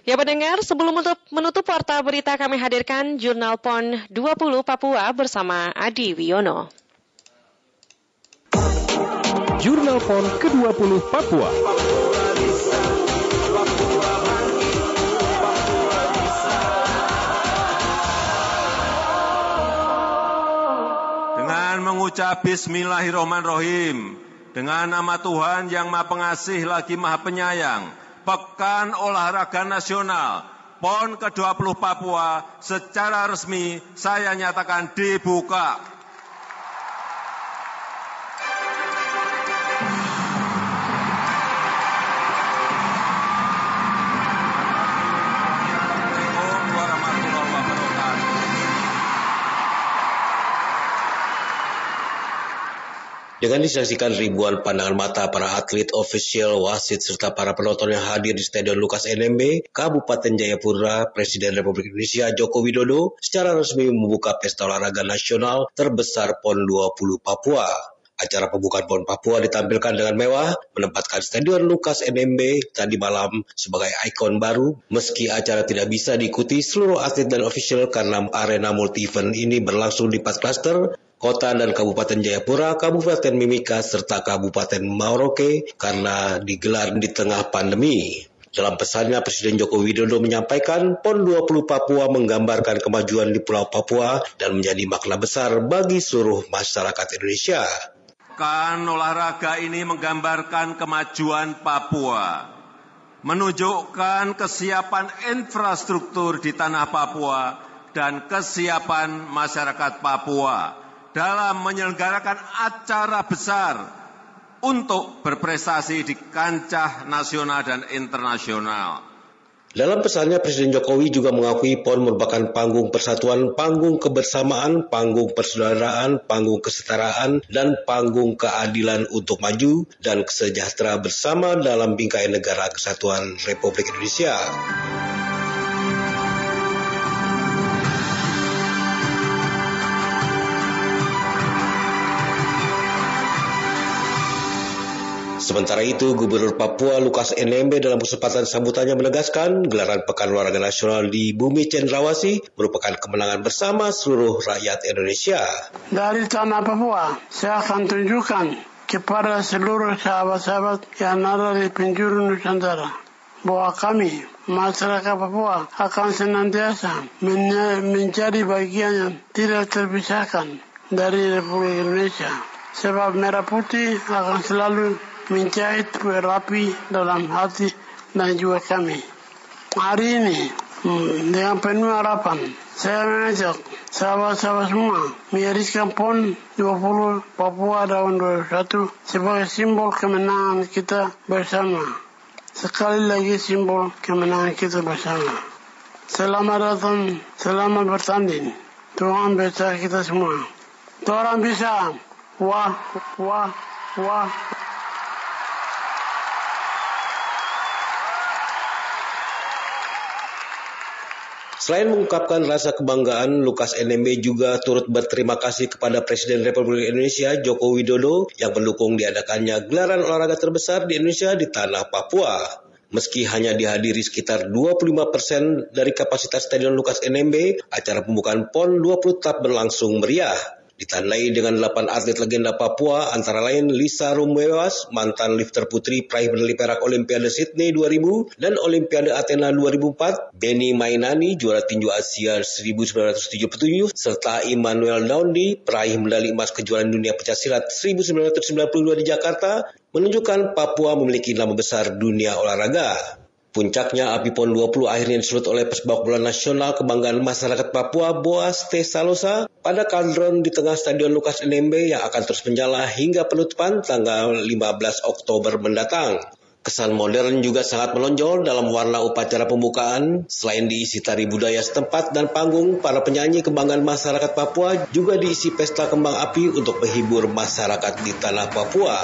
Speaker 22: Ya pendengar, sebelum menutup, menutup warta berita kami hadirkan Jurnal PON 20 Papua bersama Adi Wiono.
Speaker 17: Jurnal PON ke-20 Papua.
Speaker 4: Mengucap Bismillahirrahmanirrahim, dengan nama Tuhan yang Maha Pengasih lagi Maha Penyayang, Pekan Olahraga Nasional PON ke-20 Papua secara resmi saya nyatakan dibuka.
Speaker 41: Dengan disaksikan ribuan pandangan mata para atlet, ofisial, wasit, serta para penonton yang hadir di Stadion Lukas NMB, Kabupaten Jayapura, Presiden Republik Indonesia Joko Widodo secara resmi membuka pesta olahraga nasional terbesar PON 20 Papua. Acara pembukaan PON Papua ditampilkan dengan mewah, menempatkan Stadion Lukas NMB tadi malam sebagai ikon baru, meski acara tidak bisa diikuti seluruh atlet dan official karena arena multi-event ini berlangsung di empat klaster, Kota dan Kabupaten Jayapura, Kabupaten Mimika, serta Kabupaten Maroke karena digelar di tengah pandemi. Dalam pesannya, Presiden Joko Widodo menyampaikan PON 20 Papua menggambarkan kemajuan di Pulau Papua dan menjadi makna besar bagi seluruh masyarakat Indonesia.
Speaker 4: Kan olahraga ini menggambarkan kemajuan Papua, menunjukkan kesiapan infrastruktur di tanah Papua dan kesiapan masyarakat Papua dalam menyelenggarakan acara besar untuk berprestasi di kancah nasional dan internasional.
Speaker 41: Dalam pesannya, Presiden Jokowi juga mengakui PON merupakan panggung persatuan, panggung kebersamaan, panggung persaudaraan, panggung kesetaraan, dan panggung keadilan untuk maju dan sejahtera bersama dalam bingkai negara kesatuan Republik Indonesia. Sementara itu, Gubernur Papua Lukas NMB dalam kesempatan sambutannya menegaskan gelaran Pekan Olahraga Nasional di Bumi Cendrawasih merupakan kemenangan bersama seluruh rakyat Indonesia.
Speaker 42: Dari tanah Papua, saya akan tunjukkan kepada seluruh sahabat-sahabat yang ada di penjuru Nusantara bahwa kami, masyarakat Papua, akan senantiasa menjadi bagian yang tidak terpisahkan dari Republik Indonesia. Sebab merah putih akan selalu menjahit kue rapi dalam hati dan juga kami. Hari ini, hmm, dengan penuh harapan, saya mengajak sahabat-sahabat semua menjadikan PON 20 Papua tahun 2021 sebagai simbol kemenangan kita bersama. Sekali lagi simbol kemenangan kita bersama. Selamat datang, selamat bertanding. Tuhan bersama kita semua. Tuhan bisa. Wah, wah, wah.
Speaker 41: Selain mengungkapkan rasa kebanggaan, Lukas NMB juga turut berterima kasih kepada Presiden Republik Indonesia Joko Widodo yang mendukung diadakannya gelaran olahraga terbesar di Indonesia di tanah Papua. Meski hanya dihadiri sekitar 25 persen dari kapasitas Stadion Lukas NMB, acara pembukaan PON 20 tetap berlangsung meriah ditandai dengan 8 atlet legenda Papua antara lain Lisa Rumwewas, mantan lifter putri peraih medali perak Olimpiade Sydney 2000 dan Olimpiade Athena 2004, Benny Mainani juara tinju Asia 1977 serta Immanuel Daundi peraih medali emas kejuaraan dunia silat 1992 di Jakarta menunjukkan Papua memiliki nama besar dunia olahraga. Puncaknya api PON 20 akhirnya disulut oleh pesepak bola nasional kebanggaan masyarakat Papua Boas T. Salosa pada kaldron di tengah Stadion Lukas NMB yang akan terus menyala hingga penutupan tanggal 15 Oktober mendatang. Kesan modern juga sangat menonjol dalam warna upacara pembukaan. Selain diisi tari budaya setempat dan panggung, para penyanyi kebanggaan masyarakat Papua juga diisi pesta kembang api untuk menghibur masyarakat di tanah Papua.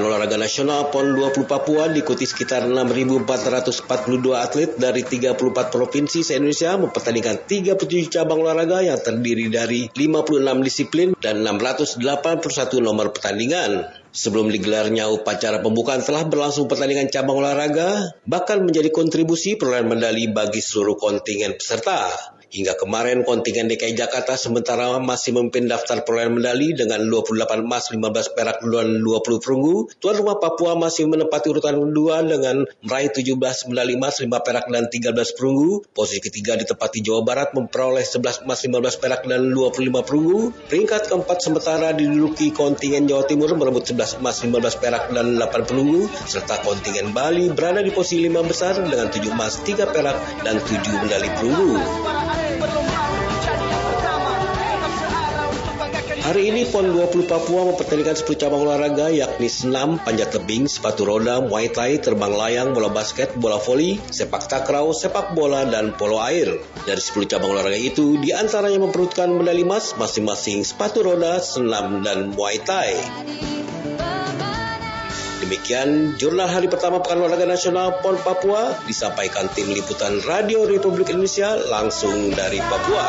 Speaker 41: Pekan Olahraga Nasional PON 20 Papua diikuti sekitar 6.442 atlet dari 34 provinsi se-Indonesia mempertandingkan 37 cabang olahraga yang terdiri dari 56 disiplin dan 681 nomor pertandingan. Sebelum digelarnya upacara pembukaan telah berlangsung pertandingan cabang olahraga, bahkan menjadi kontribusi perolehan medali bagi seluruh kontingen peserta. Hingga kemarin kontingen DKI Jakarta sementara masih memimpin daftar perolehan medali dengan 28 emas, 15 perak, dan 20 perunggu. Tuan rumah Papua masih menempati urutan kedua dengan meraih 17 medali emas, 5 perak, dan 13 perunggu. Posisi ketiga ditempati Jawa Barat memperoleh 11 emas, 15 perak, dan 25 perunggu. Peringkat keempat sementara diduduki kontingen Jawa Timur merebut 11 emas, 15 perak, dan 8 perunggu. Serta kontingen Bali berada di posisi 5 besar dengan 7 emas, 3 perak, dan 7 medali perunggu. Hari ini PON 20 Papua mempertandingkan 10 cabang olahraga yakni senam, panjat tebing, sepatu roda, muay thai, terbang layang, bola basket, bola voli, sepak takraw, sepak bola, dan polo air. Dari 10 cabang olahraga itu, di antaranya memperutkan medali emas masing-masing sepatu roda, senam, dan muay thai. Demikian jurnal hari pertama Pekan Olahraga Nasional PON Papua disampaikan tim liputan Radio Republik Indonesia langsung dari Papua.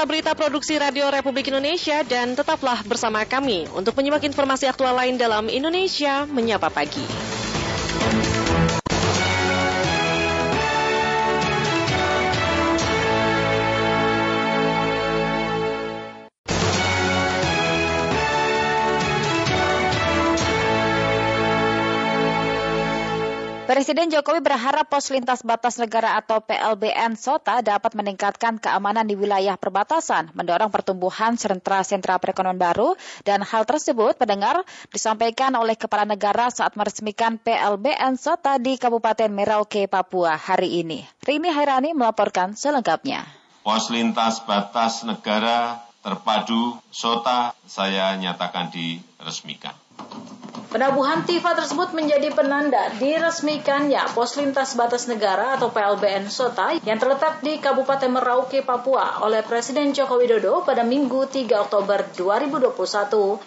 Speaker 22: Warta berita produksi Radio Republik Indonesia dan tetaplah bersama kami untuk menyimak informasi aktual lain dalam Indonesia Menyapa Pagi.
Speaker 43: Presiden Jokowi berharap pos lintas batas negara atau PLBN SOTA dapat meningkatkan keamanan di wilayah perbatasan, mendorong pertumbuhan sentra-sentra perekonomian baru, dan hal tersebut pendengar disampaikan oleh Kepala Negara saat meresmikan PLBN SOTA di Kabupaten Merauke, Papua hari ini. Rini Hairani melaporkan selengkapnya.
Speaker 4: Pos lintas batas negara terpadu SOTA saya nyatakan diresmikan.
Speaker 43: Penabuhan Tifa tersebut menjadi penanda diresmikannya pos lintas batas negara atau PLBN Sota yang terletak di Kabupaten Merauke, Papua oleh Presiden Joko Widodo pada Minggu 3 Oktober 2021.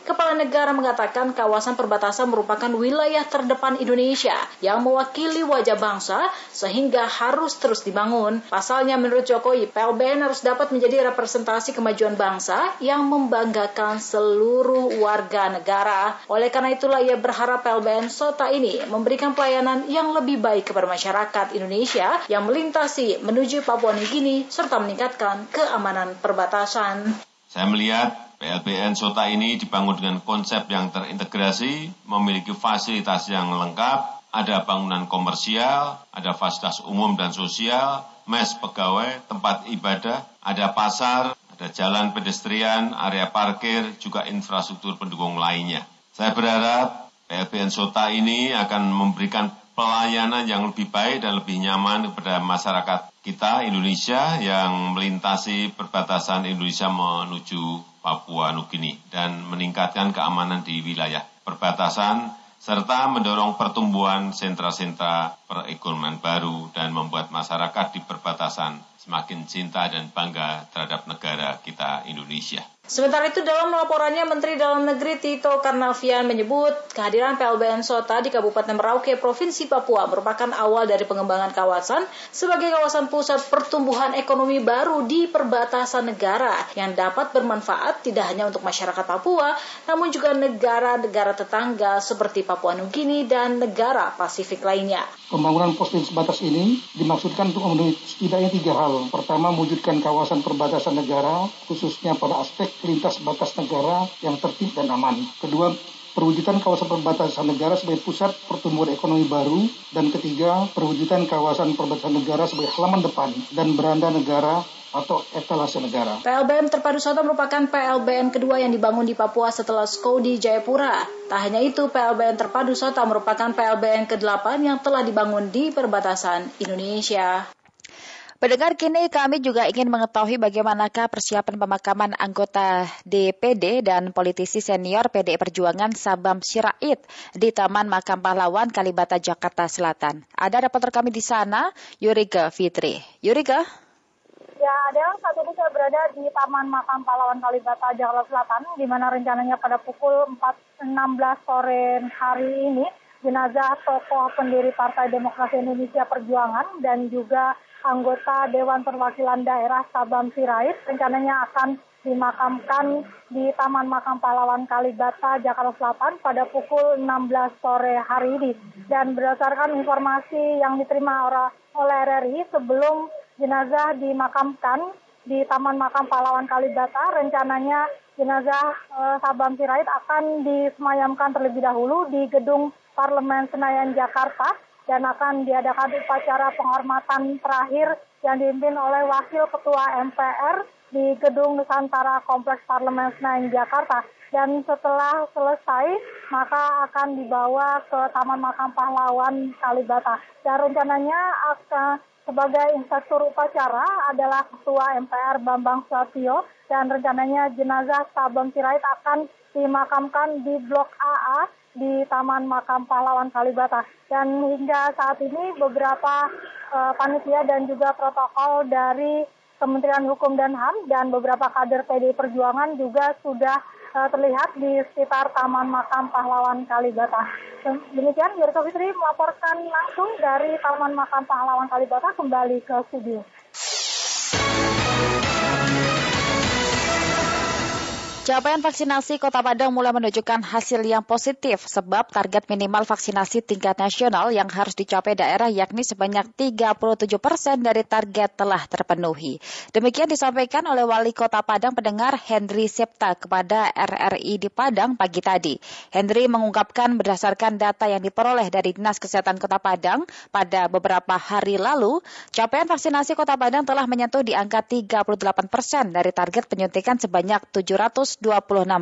Speaker 43: Kepala negara mengatakan kawasan perbatasan merupakan wilayah terdepan Indonesia yang mewakili wajah bangsa sehingga harus terus dibangun. Pasalnya menurut Jokowi, PLBN harus dapat menjadi representasi kemajuan bangsa yang membanggakan seluruh warga negara. Oleh karena itulah ia berharap PLBN Sota ini memberikan pelayanan yang lebih baik kepada masyarakat Indonesia yang melintasi menuju Papua Nugini serta meningkatkan keamanan perbatasan.
Speaker 4: Saya melihat PLBN Sota ini dibangun dengan konsep yang terintegrasi, memiliki fasilitas yang lengkap, ada bangunan komersial, ada fasilitas umum dan sosial, mes pegawai, tempat ibadah, ada pasar, ada jalan pedestrian, area parkir, juga infrastruktur pendukung lainnya. Saya berharap PLBN Sota ini akan memberikan pelayanan yang lebih baik dan lebih nyaman kepada masyarakat kita Indonesia yang melintasi perbatasan Indonesia menuju Papua Nugini dan meningkatkan keamanan di wilayah perbatasan serta mendorong pertumbuhan sentra-sentra perekonomian baru dan membuat masyarakat di perbatasan semakin cinta dan bangga terhadap negara kita Indonesia.
Speaker 43: Sementara itu dalam laporannya Menteri Dalam Negeri Tito Karnavian menyebut kehadiran PLBN Sota di Kabupaten Merauke, Provinsi Papua merupakan awal dari pengembangan kawasan sebagai kawasan pusat pertumbuhan ekonomi baru di perbatasan negara yang dapat bermanfaat tidak hanya untuk masyarakat Papua, namun juga negara-negara tetangga seperti Papua Nugini dan negara Pasifik lainnya.
Speaker 44: Pembangunan pos lintas batas ini dimaksudkan untuk memenuhi setidaknya tiga hal. Pertama, mewujudkan kawasan perbatasan negara, khususnya pada aspek lintas batas negara yang tertib dan aman. Kedua, perwujudan kawasan perbatasan negara sebagai pusat pertumbuhan ekonomi baru. Dan ketiga, perwujudan kawasan perbatasan negara sebagai halaman depan dan beranda negara atau etalase negara.
Speaker 43: PLBN Terpadu Sota merupakan PLBN kedua yang dibangun di Papua setelah SKO di Jayapura. Tak hanya itu, PLBN Terpadu Sota merupakan PLBN ke-8 yang telah dibangun di perbatasan Indonesia. Pendengar kini kami juga ingin mengetahui bagaimanakah persiapan pemakaman anggota DPD dan politisi senior PDI Perjuangan Sabam Sirait di Taman Makam Pahlawan Kalibata Jakarta Selatan. Ada reporter kami di sana, Yurika Fitri. Yurika?
Speaker 45: Ya, ada saat ini saya berada di Taman Makam Pahlawan Kalibata Jakarta Selatan, di mana rencananya pada pukul 4.16 sore hari ini, jenazah tokoh pendiri Partai Demokrasi Indonesia Perjuangan dan juga anggota Dewan Perwakilan Daerah Sabam Sirait rencananya akan dimakamkan di Taman Makam Pahlawan Kalibata, Jakarta Selatan pada pukul 16 sore hari ini. Dan berdasarkan informasi yang diterima oleh RRI sebelum jenazah dimakamkan di Taman Makam Pahlawan Kalibata, rencananya jenazah eh, Sabam Sirait akan disemayamkan terlebih dahulu di gedung Parlemen Senayan Jakarta dan akan diadakan upacara penghormatan terakhir yang dipimpin oleh Wakil Ketua MPR di Gedung Nusantara Kompleks Parlemen Senayan Jakarta. Dan setelah selesai, maka akan dibawa ke Taman Makam Pahlawan Kalibata. Dan rencananya akan sebagai inspektur upacara adalah Ketua MPR Bambang Susatyo dan rencananya jenazah Sabang Sirait akan dimakamkan di Blok AA di Taman Makam Pahlawan Kalibata. Dan hingga saat ini beberapa uh, panitia dan juga protokol dari Kementerian Hukum dan HAM dan beberapa kader PDI Perjuangan juga sudah terlihat di sekitar Taman Makam Pahlawan Kalibata. Demikian, Yurika Fitri melaporkan langsung dari Taman Makam Pahlawan Kalibata kembali ke studio.
Speaker 43: Capaian vaksinasi Kota Padang mulai menunjukkan hasil yang positif sebab target minimal vaksinasi tingkat nasional yang harus dicapai daerah yakni sebanyak 37 persen dari target telah terpenuhi. Demikian disampaikan oleh Wali Kota Padang pendengar Henry Septa kepada RRI di Padang pagi tadi. Henry mengungkapkan berdasarkan data yang diperoleh dari Dinas Kesehatan Kota Padang pada beberapa hari lalu, capaian vaksinasi Kota Padang telah menyentuh di angka 38 persen dari target penyuntikan sebanyak 700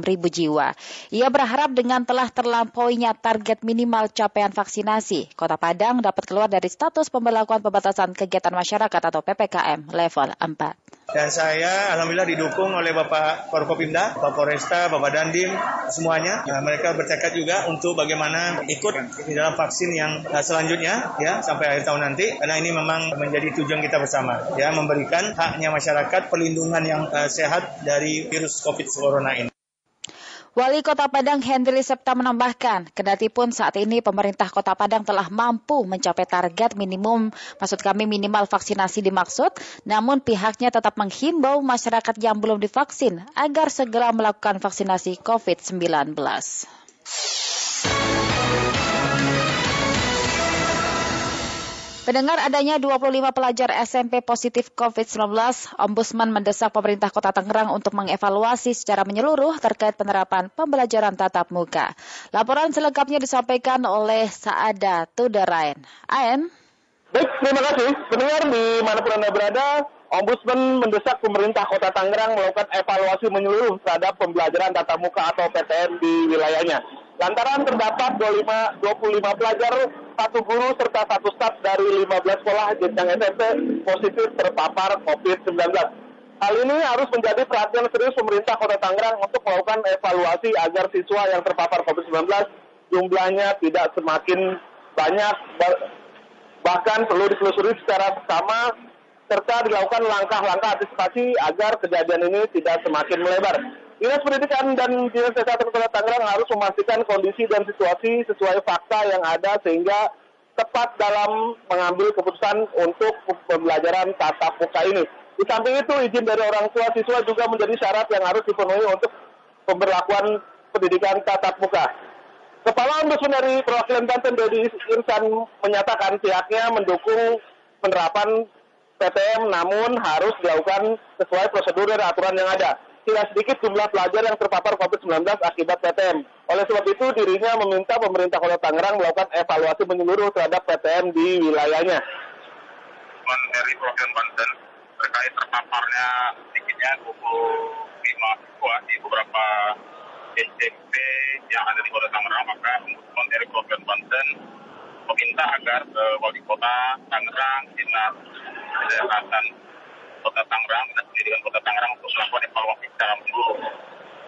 Speaker 43: ribu jiwa. Ia berharap dengan telah terlampauinya target minimal capaian vaksinasi, Kota Padang dapat keluar dari status pembelakuan pembatasan kegiatan masyarakat atau PPKM level 4.
Speaker 46: Dan saya alhamdulillah didukung oleh Bapak Forkopimda, Bapak Polresta, Bapak Dandim, semuanya. Nah, mereka bertekad juga untuk bagaimana ikut di dalam vaksin yang uh, selanjutnya ya sampai akhir tahun nanti karena ini memang menjadi tujuan kita bersama ya memberikan haknya masyarakat perlindungan yang uh, sehat dari virus Covid corona ini.
Speaker 43: Wali Kota Padang Hendri Septa menambahkan, kendati pun saat ini pemerintah Kota Padang telah mampu mencapai target minimum, maksud kami minimal vaksinasi dimaksud, namun pihaknya tetap menghimbau masyarakat yang belum divaksin agar segera melakukan vaksinasi COVID-19. Pendengar adanya 25 pelajar SMP positif COVID-19, Ombudsman mendesak pemerintah Kota Tangerang untuk mengevaluasi secara menyeluruh terkait penerapan pembelajaran tatap muka. Laporan selengkapnya disampaikan oleh Saada Tudarain. Aen.
Speaker 47: Baik, terima kasih. Pendengar di mana pun Anda berada, Ombudsman mendesak pemerintah Kota Tangerang melakukan evaluasi menyeluruh terhadap pembelajaran tatap muka atau PTM di wilayahnya. Lantaran terdapat 25, 25 pelajar, satu guru serta satu staf dari 15 sekolah jenjang SMP positif terpapar COVID-19. Hal ini harus menjadi perhatian serius pemerintah Kota Tangerang untuk melakukan evaluasi agar siswa yang terpapar COVID-19 jumlahnya tidak semakin banyak, bahkan perlu ditelusuri secara sama serta dilakukan langkah-langkah antisipasi agar kejadian ini tidak semakin melebar. Dinas Pendidikan dan Dinas Kesehatan Kota Tangerang harus memastikan kondisi dan situasi sesuai fakta yang ada sehingga tepat dalam mengambil keputusan untuk pembelajaran tatap muka ini. Di samping itu, izin dari orang tua siswa juga menjadi syarat yang harus dipenuhi untuk pemberlakuan pendidikan tatap muka. Kepala Ombudsman dari Perwakilan Banten Dedi Insan menyatakan pihaknya mendukung penerapan PTM namun harus dilakukan sesuai prosedur dan aturan yang ada tidak sedikit jumlah pelajar yang terpapar COVID-19 akibat PTM. Oleh sebab itu, dirinya meminta pemerintah Kota Tangerang melakukan evaluasi menyeluruh terhadap PTM di wilayahnya.
Speaker 48: Dari program Banten terkait terpaparnya sedikitnya 25 siswa di beberapa SMP yang ada di Kota Tangerang, maka Ombudsman dari program Banten meminta agar uh, wali kota Tangerang, dinas kesehatan Kota Tangerang dan pendidikan Kota Tangerang untuk melakukan evaluasi secara menyeluruh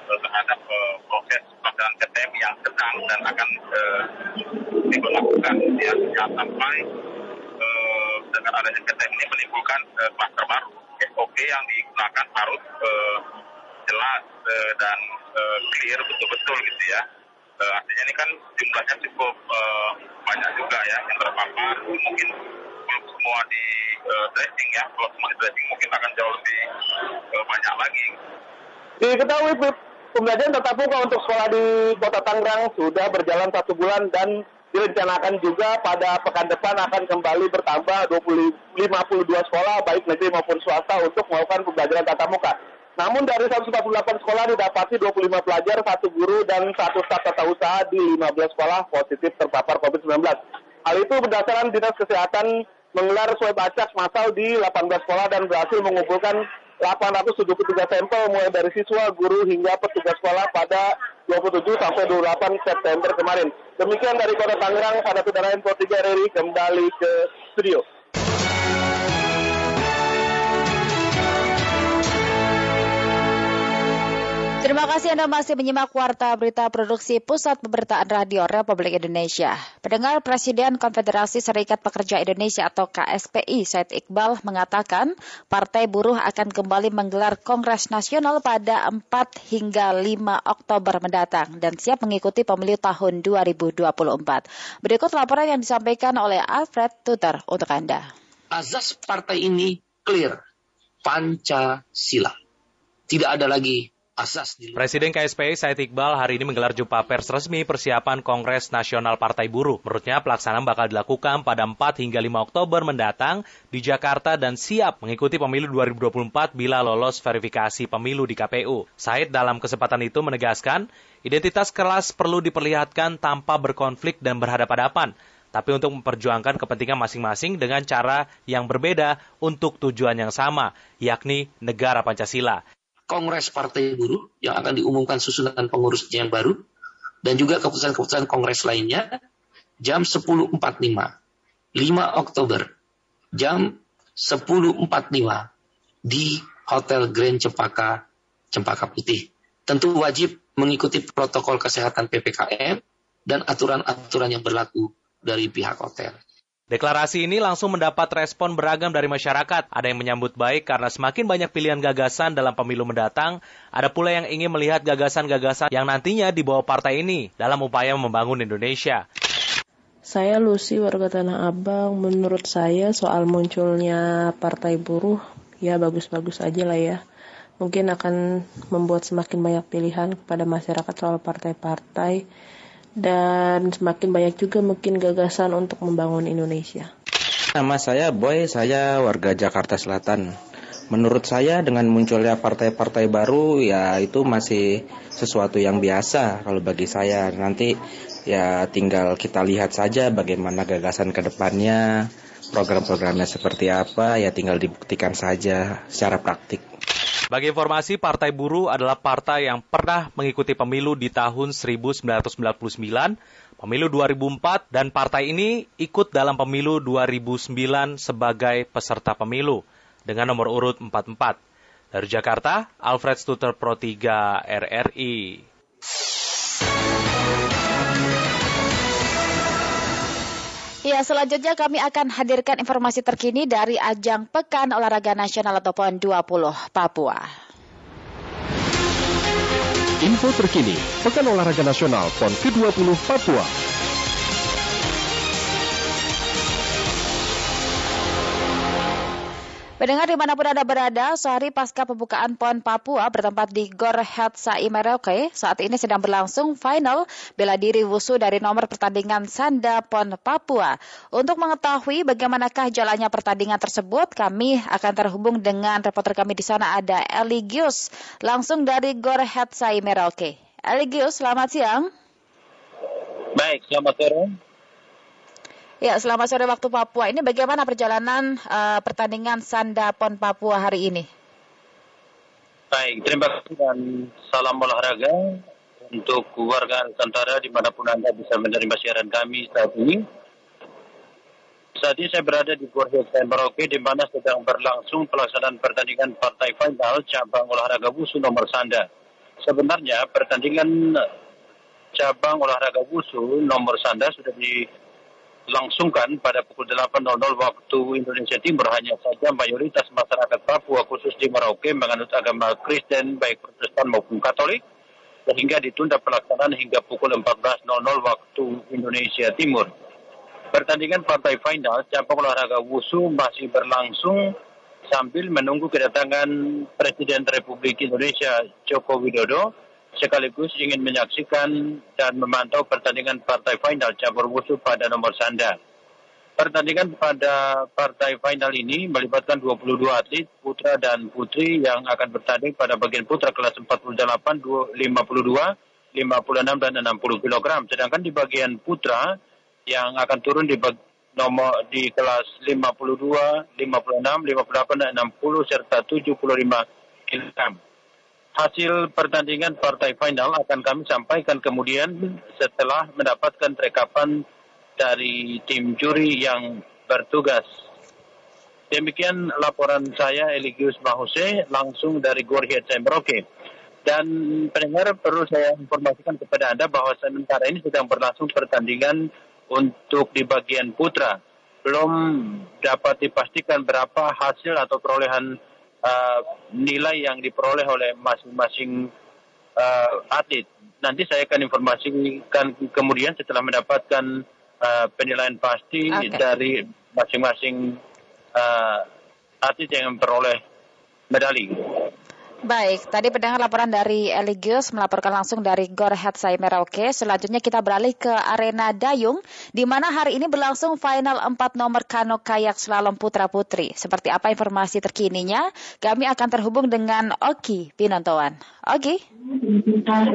Speaker 48: uh, terhadap uh, proses pelaksanaan PTM yang sedang dan akan uh, diberlakukan ya, sampai uh, dengan adanya PTM ini menimbulkan uh, baru. SOP yang digunakan harus uh, jelas uh, dan uh, clear betul-betul gitu ya. Uh, artinya ini kan jumlahnya cukup uh, banyak juga ya yang terpapar. Mungkin belum semua di tracing ya. Kalau semua di tracing mungkin akan jauh lebih uh, banyak lagi.
Speaker 47: Diketahui pembelajaran tatap muka untuk sekolah di Kota Tangerang sudah berjalan satu bulan dan direncanakan juga pada pekan depan akan kembali bertambah 20, 52 sekolah baik negeri maupun swasta untuk melakukan pembelajaran tatap muka. Namun dari 148 sekolah didapati 25 pelajar, satu guru, dan satu staf tata usaha di 15 sekolah positif terpapar COVID-19. Hal itu berdasarkan Dinas Kesehatan menggelar swab acak massal di 18 sekolah dan berhasil mengumpulkan 873 sampel mulai dari siswa, guru hingga petugas sekolah pada 27 sampai 28 September kemarin. Demikian dari Kota Tangerang, pada Saudara Info 3 RRI kembali ke studio.
Speaker 43: Terima kasih Anda masih menyimak Warta Berita Produksi Pusat Pemberitaan Radio Republik Indonesia. Pendengar Presiden Konfederasi Serikat Pekerja Indonesia atau KSPI Said Iqbal mengatakan Partai Buruh akan kembali menggelar Kongres Nasional pada 4 hingga 5 Oktober mendatang dan siap mengikuti pemilu tahun 2024. Berikut laporan yang disampaikan oleh Alfred Tuter untuk Anda.
Speaker 49: Azas partai ini clear, Pancasila. Tidak ada lagi asas
Speaker 50: di Presiden KSPI Said Iqbal hari ini menggelar jumpa pers resmi persiapan Kongres Nasional Partai Buruh. Menurutnya pelaksanaan bakal dilakukan pada 4 hingga 5 Oktober mendatang di Jakarta dan siap mengikuti pemilu 2024 bila lolos verifikasi pemilu di KPU. Said dalam kesempatan itu menegaskan, identitas kelas perlu diperlihatkan tanpa berkonflik dan berhadapan-hadapan tapi untuk memperjuangkan kepentingan masing-masing dengan cara yang berbeda untuk tujuan yang sama, yakni negara Pancasila.
Speaker 49: Kongres Partai Buruh yang akan diumumkan susunan pengurusnya yang baru dan juga keputusan-keputusan kongres lainnya jam 10.45 5 Oktober jam 10.45 di
Speaker 51: Hotel Grand Cempaka, Cempaka Putih. Tentu wajib mengikuti protokol kesehatan PPKM dan aturan-aturan yang berlaku dari pihak hotel.
Speaker 50: Deklarasi ini langsung mendapat respon beragam dari masyarakat. Ada yang menyambut baik karena semakin banyak pilihan gagasan dalam pemilu mendatang. Ada pula yang ingin melihat gagasan-gagasan yang nantinya dibawa partai ini dalam upaya membangun Indonesia.
Speaker 52: Saya Lucy, warga Tanah Abang. Menurut saya soal munculnya partai buruh, ya bagus-bagus aja lah ya. Mungkin akan membuat semakin banyak pilihan kepada masyarakat soal partai-partai dan semakin banyak juga mungkin gagasan untuk membangun Indonesia.
Speaker 53: Nama saya Boy, saya warga Jakarta Selatan. Menurut saya dengan munculnya partai-partai baru ya itu masih sesuatu yang biasa kalau bagi saya. Nanti ya tinggal kita lihat saja bagaimana gagasan ke depannya, program-programnya seperti apa, ya tinggal dibuktikan saja secara praktik.
Speaker 50: Bagi informasi, Partai Buruh adalah partai yang pernah mengikuti pemilu di tahun 1999, pemilu 2004, dan partai ini ikut dalam pemilu 2009 sebagai peserta pemilu dengan nomor urut 44. Dari Jakarta, Alfred Stuter Pro 3 RRI.
Speaker 43: Ya, selanjutnya kami akan hadirkan informasi terkini dari ajang Pekan Olahraga Nasional atau PON 20 Papua.
Speaker 17: Info terkini, Pekan Olahraga Nasional PON ke-20 Papua.
Speaker 43: Pendengar di mana pun Anda berada, sehari pasca pembukaan PON Papua bertempat di Gor Sai Merauke, saat ini sedang berlangsung final bela diri wusu dari nomor pertandingan Sanda PON Papua. Untuk mengetahui bagaimanakah jalannya pertandingan tersebut, kami akan terhubung dengan reporter kami di sana ada Eligius, langsung dari Gor Sai Merauke. Eligius, selamat siang.
Speaker 54: Baik, selamat sore.
Speaker 43: Ya, selamat sore waktu Papua. Ini bagaimana perjalanan uh, pertandingan Sanda Pon Papua hari ini?
Speaker 54: Baik, terima kasih dan salam olahraga untuk warga Nusantara di mana pun Anda bisa menerima siaran kami saat ini. Saat ini saya berada di Gor Merauke di mana sedang berlangsung pelaksanaan pertandingan partai final cabang olahraga wusu nomor Sanda. Sebenarnya pertandingan cabang olahraga wusu nomor Sanda sudah di langsungkan pada pukul 8.00 waktu Indonesia Timur hanya saja mayoritas masyarakat Papua khusus di Merauke menganut agama Kristen baik Protestan maupun Katolik sehingga ditunda pelaksanaan hingga pukul 14.00 waktu Indonesia Timur. Pertandingan partai final cabang olahraga wusu masih berlangsung sambil menunggu kedatangan Presiden Republik Indonesia Joko Widodo sekaligus ingin menyaksikan dan memantau pertandingan partai final cabur wusu pada nomor sanda. Pertandingan pada partai final ini melibatkan 22 atlet putra dan putri yang akan bertanding pada bagian putra kelas 48, 52, 56 dan 60 kg. Sedangkan di bagian putra yang akan turun di nomor di kelas 52, 56, 58 dan 60 serta 75 kg hasil pertandingan partai final akan kami sampaikan kemudian setelah mendapatkan rekapan dari tim juri yang bertugas. Demikian laporan saya Eligius Mahuse langsung dari Gor Merauke. Dan pendengar perlu saya informasikan kepada Anda bahwa sementara ini sedang berlangsung pertandingan untuk di bagian putra. Belum dapat dipastikan berapa hasil atau perolehan nilai yang diperoleh oleh masing-masing uh, atlet. Nanti saya akan informasikan kemudian setelah mendapatkan uh, penilaian pasti okay. dari masing-masing uh, atlet yang memperoleh medali.
Speaker 43: Baik, tadi pendengar laporan dari Eligius melaporkan langsung dari Gor Sai Merauke. Selanjutnya kita beralih ke arena Dayung, di mana hari ini berlangsung final 4 nomor kano kayak slalom putra-putri. Seperti apa informasi terkininya? Kami akan terhubung dengan Oki Pinontoan. Oki?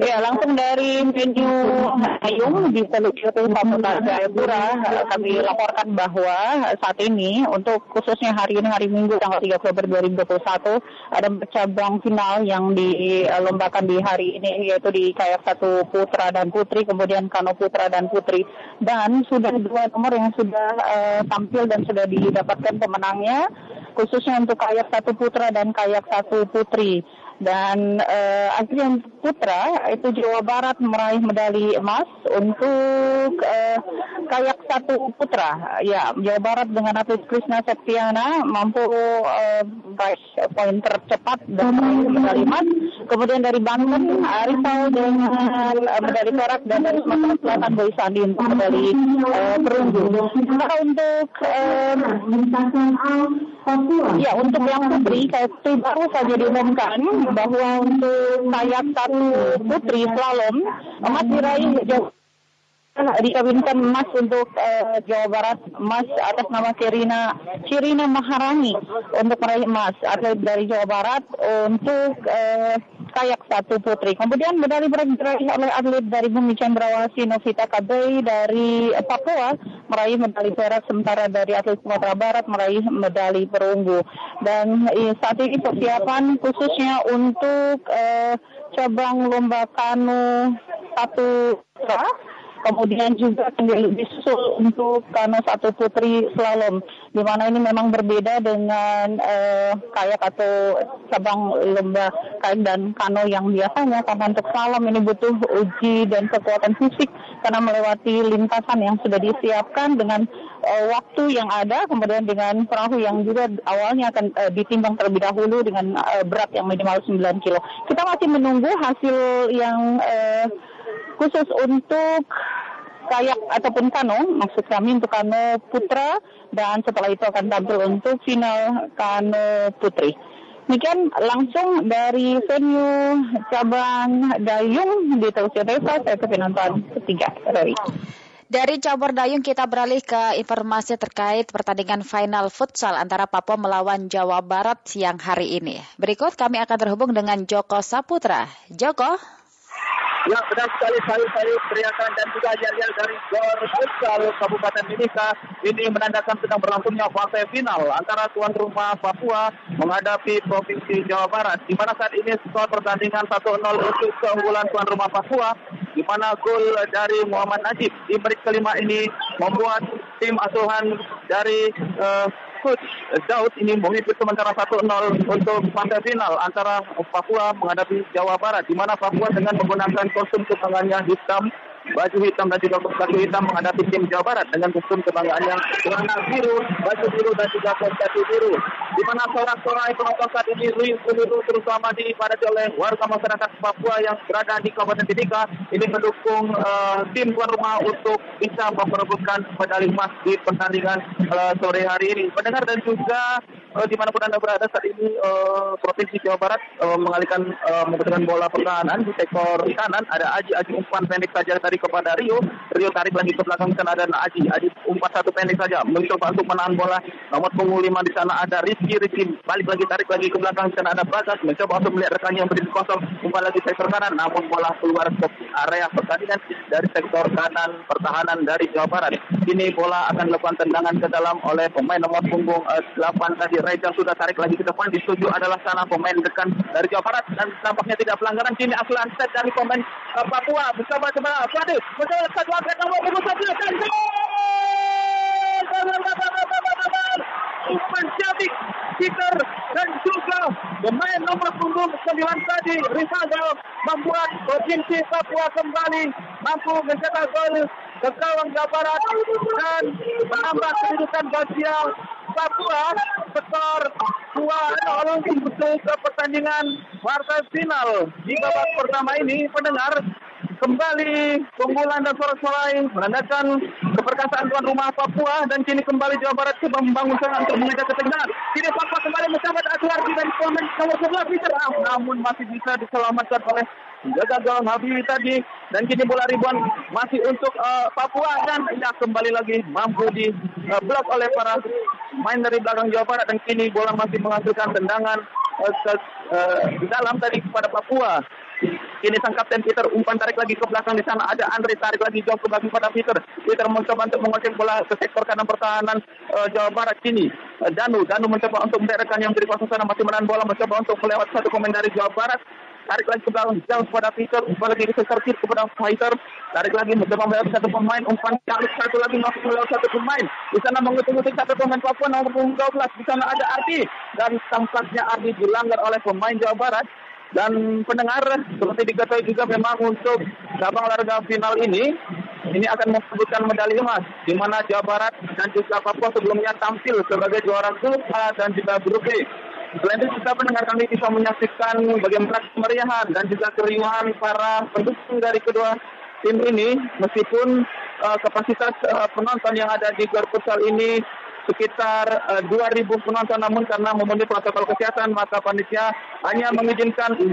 Speaker 48: Ya, langsung dari venue Dayung di Teluk Pamutan Jayapura, kami laporkan bahwa saat ini untuk khususnya hari ini, hari Minggu tanggal 3 Oktober 2021, ada cabang final final yang dilombakan di hari ini yaitu di kayak satu putra dan putri kemudian kano putra dan putri dan sudah dua nomor yang sudah uh, tampil dan sudah didapatkan pemenangnya khususnya untuk kayak satu putra dan kayak satu putri. Dan uh, akhirnya putra itu Jawa Barat meraih medali emas untuk uh, kayak satu putra. Ya, Jawa Barat dengan atlet Krishna Septiana mampu uh, poin tercepat dan medali emas. Kemudian dari Banten, Arifal dengan uh, medali perak dan dari Sumatera Selatan Boy Sandi untuk medali uh, perunggu. Sementara untuk uh, ya untuk yang putri, kayak baru saja diumumkan bahwa untuk kayak satu putri slalom emas diraih dikawinkan emas untuk uh, Jawa Barat. Emas atas nama Kirina Kirina Maharani untuk meraih emas. Atlet dari Jawa Barat untuk uh, kayak satu putri. Kemudian medali perak diraih oleh atlet dari Bumi Cendrawasih Novita Kabei dari Papua meraih medali perak sementara dari atlet Sumatera Barat meraih medali perunggu. Dan eh, saat ini persiapan khususnya untuk uh, cabang lomba kanu satu kemudian juga disusul untuk kano satu putri slalom di mana ini memang berbeda dengan eh, kayak atau cabang lomba kayak dan kano yang biasanya karena untuk slalom ini butuh uji dan kekuatan fisik karena melewati lintasan yang sudah disiapkan dengan eh, waktu yang ada kemudian dengan perahu yang juga awalnya akan eh, ditimbang terlebih dahulu dengan eh, berat yang minimal 9 kilo. Kita masih menunggu hasil yang eh, khusus untuk kayak ataupun kano, maksud kami untuk kano putra dan setelah itu akan tampil untuk final kano putri. Demikian langsung dari venue cabang Dayung di Televisi Desa, saya penonton ketiga. Dari.
Speaker 43: Dari cabur dayung kita beralih ke informasi terkait pertandingan final futsal antara Papua melawan Jawa Barat siang hari ini. Berikut kami akan terhubung dengan Joko Saputra. Joko.
Speaker 55: Ya benar sekali saya teriakan dan juga yel-yel dari Gor Futsal Kabupaten Mimika. Ini menandakan sedang berlangsungnya fase final antara tuan rumah Papua menghadapi Provinsi Jawa Barat di mana saat ini skor pertandingan 1-0 untuk keunggulan tuan rumah Papua di mana gol dari Muhammad Najib di menit kelima ini membuat tim asuhan dari uh, Coach Daud ini memimpin sementara 1-0 untuk fase final antara Papua menghadapi Jawa Barat di mana Papua dengan menggunakan kostum kebanggaannya hitam baju hitam dan juga baju hitam menghadapi tim Jawa Barat dengan kostum kebanggaannya celana biru, baju biru dan juga kaki biru. Di mana sorak-sorai penonton saat ini seluruh terutama dipadati oleh warga masyarakat Papua yang berada di Kabupaten Timika ini mendukung uh, tim tuan rumah untuk bisa memperebutkan medali emas di pertandingan uh, sore hari ini. Pendengar dan juga uh, di mana pun anda berada saat ini uh, provinsi Jawa Barat uh, mengalihkan uh, menggunakan bola pertahanan di sektor kanan ada Aji Aji umpan pendek saja tadi kepada Rio. Rio tarik lagi ke belakang sana ada Aji Aji umpan satu pendek saja mencoba untuk menahan bola. Nomor punggung lima di sana ada Rizky Rizky balik lagi tarik lagi ke belakang sana ada Bagas mencoba untuk melihat rekannya yang berdiri kosong. Umpan lagi sektor kanan namun bola keluar ke area pertandingan dari sektor kanan pertahanan dari Jawa Barat. Ini bola akan dilakukan tendangan ke dalam oleh pemain nomor punggung uh, 8 tadi. Reza sudah tarik lagi ke depan dituju adalah sana pemain dekan dari Jawa Barat. Dan tampaknya tidak pelanggaran kini Aslan set dari pemain uh, Papua. Bersama sama Fadil bersama satu atlet nomor punggung satu dan Umpan Jabik, Peter dan juga pemain nomor punggung 9 tadi Rizal membuat provinsi Papua kembali mampu mencetak gol ke gawang Jawa Barat dan menambah kedudukan bagian Papua skor 2-0 untuk ke pertandingan partai final. Di babak pertama ini pendengar kembali keunggulan dan sorak-sorai menandakan keperkasaan tuan rumah Papua dan kini kembali Jawa Barat coba membangun serangan untuk mengejar ketegangan. Kini Papua kembali mencabat Asuardi dari pemain nomor 11 Peter namun masih bisa diselamatkan oleh jaga gawang Habibie tadi dan kini bola ribuan masih untuk uh, Papua dan ya kembali lagi mampu di uh, blok oleh para main dari belakang Jawa Barat dan kini bola masih menghasilkan tendangan uh, ke, uh, dalam tadi kepada Papua. Kini sang kapten Peter umpan tarik lagi ke belakang di sana ada Andre tarik lagi jauh ke belakang pada Peter. Peter mencoba untuk menguasai bola ke sektor kanan pertahanan uh, Jawa Barat kini. Uh, Danu Danu mencoba untuk menderekkan yang kuasa sana masih menahan bola mencoba untuk melewat satu pemain dari Jawa Barat tarik lagi ke belakang jauh kepada Peter, kepada diri terkir kepada Fighter, tarik lagi mencoba melewati satu pemain, umpan jaluk satu lagi masuk melewati satu pemain. Di sana mengutuk-utuk satu pemain Papua nomor 12, di sana ada Ardi dan tampaknya Ardi dilanggar oleh pemain Jawa Barat dan pendengar seperti diketahui juga memang untuk cabang olahraga final ini ini akan memperebutkan medali emas di mana Jawa Barat dan juga Papua sebelumnya tampil sebagai juara grup A dan juga grup B. Selain itu kita pendengar kami bisa menyaksikan bagaimana kemeriahan dan juga keriuhan para pendukung dari kedua tim ini meskipun uh, kapasitas uh, penonton yang ada di Gor Futsal ini sekitar uh, 2.000 penonton namun karena memenuhi protokol kesehatan maka panitia hanya mengizinkan 50%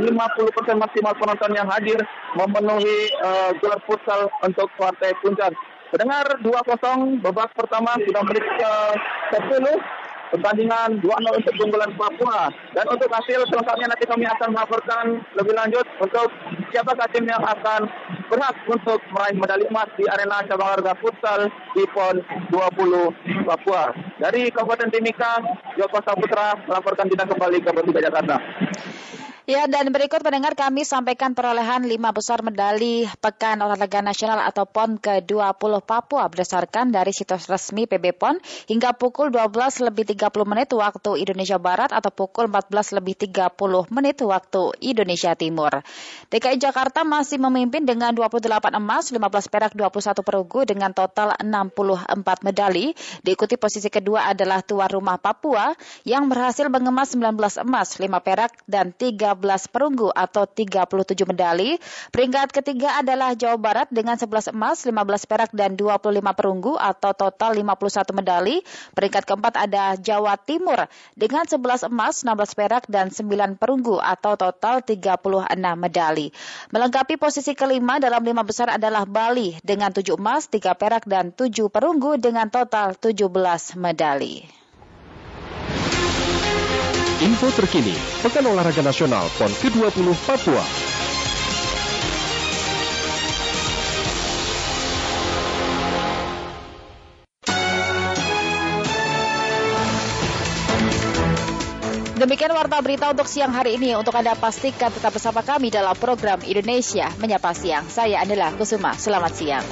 Speaker 55: maksimal penonton yang hadir memenuhi uh, gelar futsal untuk partai puncak. Pendengar 2-0 babak pertama sudah menit ke-10 pertandingan 2-0 untuk keunggulan Papua. Dan untuk hasil selengkapnya nanti kami akan melaporkan lebih lanjut untuk siapa tim yang akan berhak untuk meraih medali emas di arena cabang olahraga futsal di PON 20 Papua. Dari Kabupaten Timika, Joko Saputra melaporkan kita kembali ke Persija Jakarta.
Speaker 43: Ya, dan berikut pendengar kami sampaikan perolehan lima besar medali Pekan Olahraga Nasional atau PON ke-20 Papua berdasarkan dari situs resmi PB PON hingga pukul 12 lebih 30 menit waktu Indonesia Barat atau pukul 14 lebih 30 menit waktu Indonesia Timur. DKI Jakarta masih memimpin dengan 28 emas, 15 perak, 21 perunggu dengan total 64 medali. Diikuti posisi kedua adalah tuan rumah Papua yang berhasil mengemas 19 emas, 5 perak, dan 3 13 perunggu atau 37 medali. Peringkat ketiga adalah Jawa Barat dengan 11 emas, 15 perak dan 25 perunggu atau total 51 medali. Peringkat keempat ada Jawa Timur dengan 11 emas, 16 perak dan 9 perunggu atau total 36 medali. Melengkapi posisi kelima dalam lima besar adalah Bali dengan 7 emas, 3 perak dan 7 perunggu dengan total 17 medali.
Speaker 17: Info terkini, Pekan Olahraga Nasional PON ke-20 Papua.
Speaker 43: Demikian warta berita untuk siang hari ini. Untuk Anda pastikan tetap bersama kami dalam program Indonesia Menyapa Siang. Saya adalah Kusuma. Selamat siang.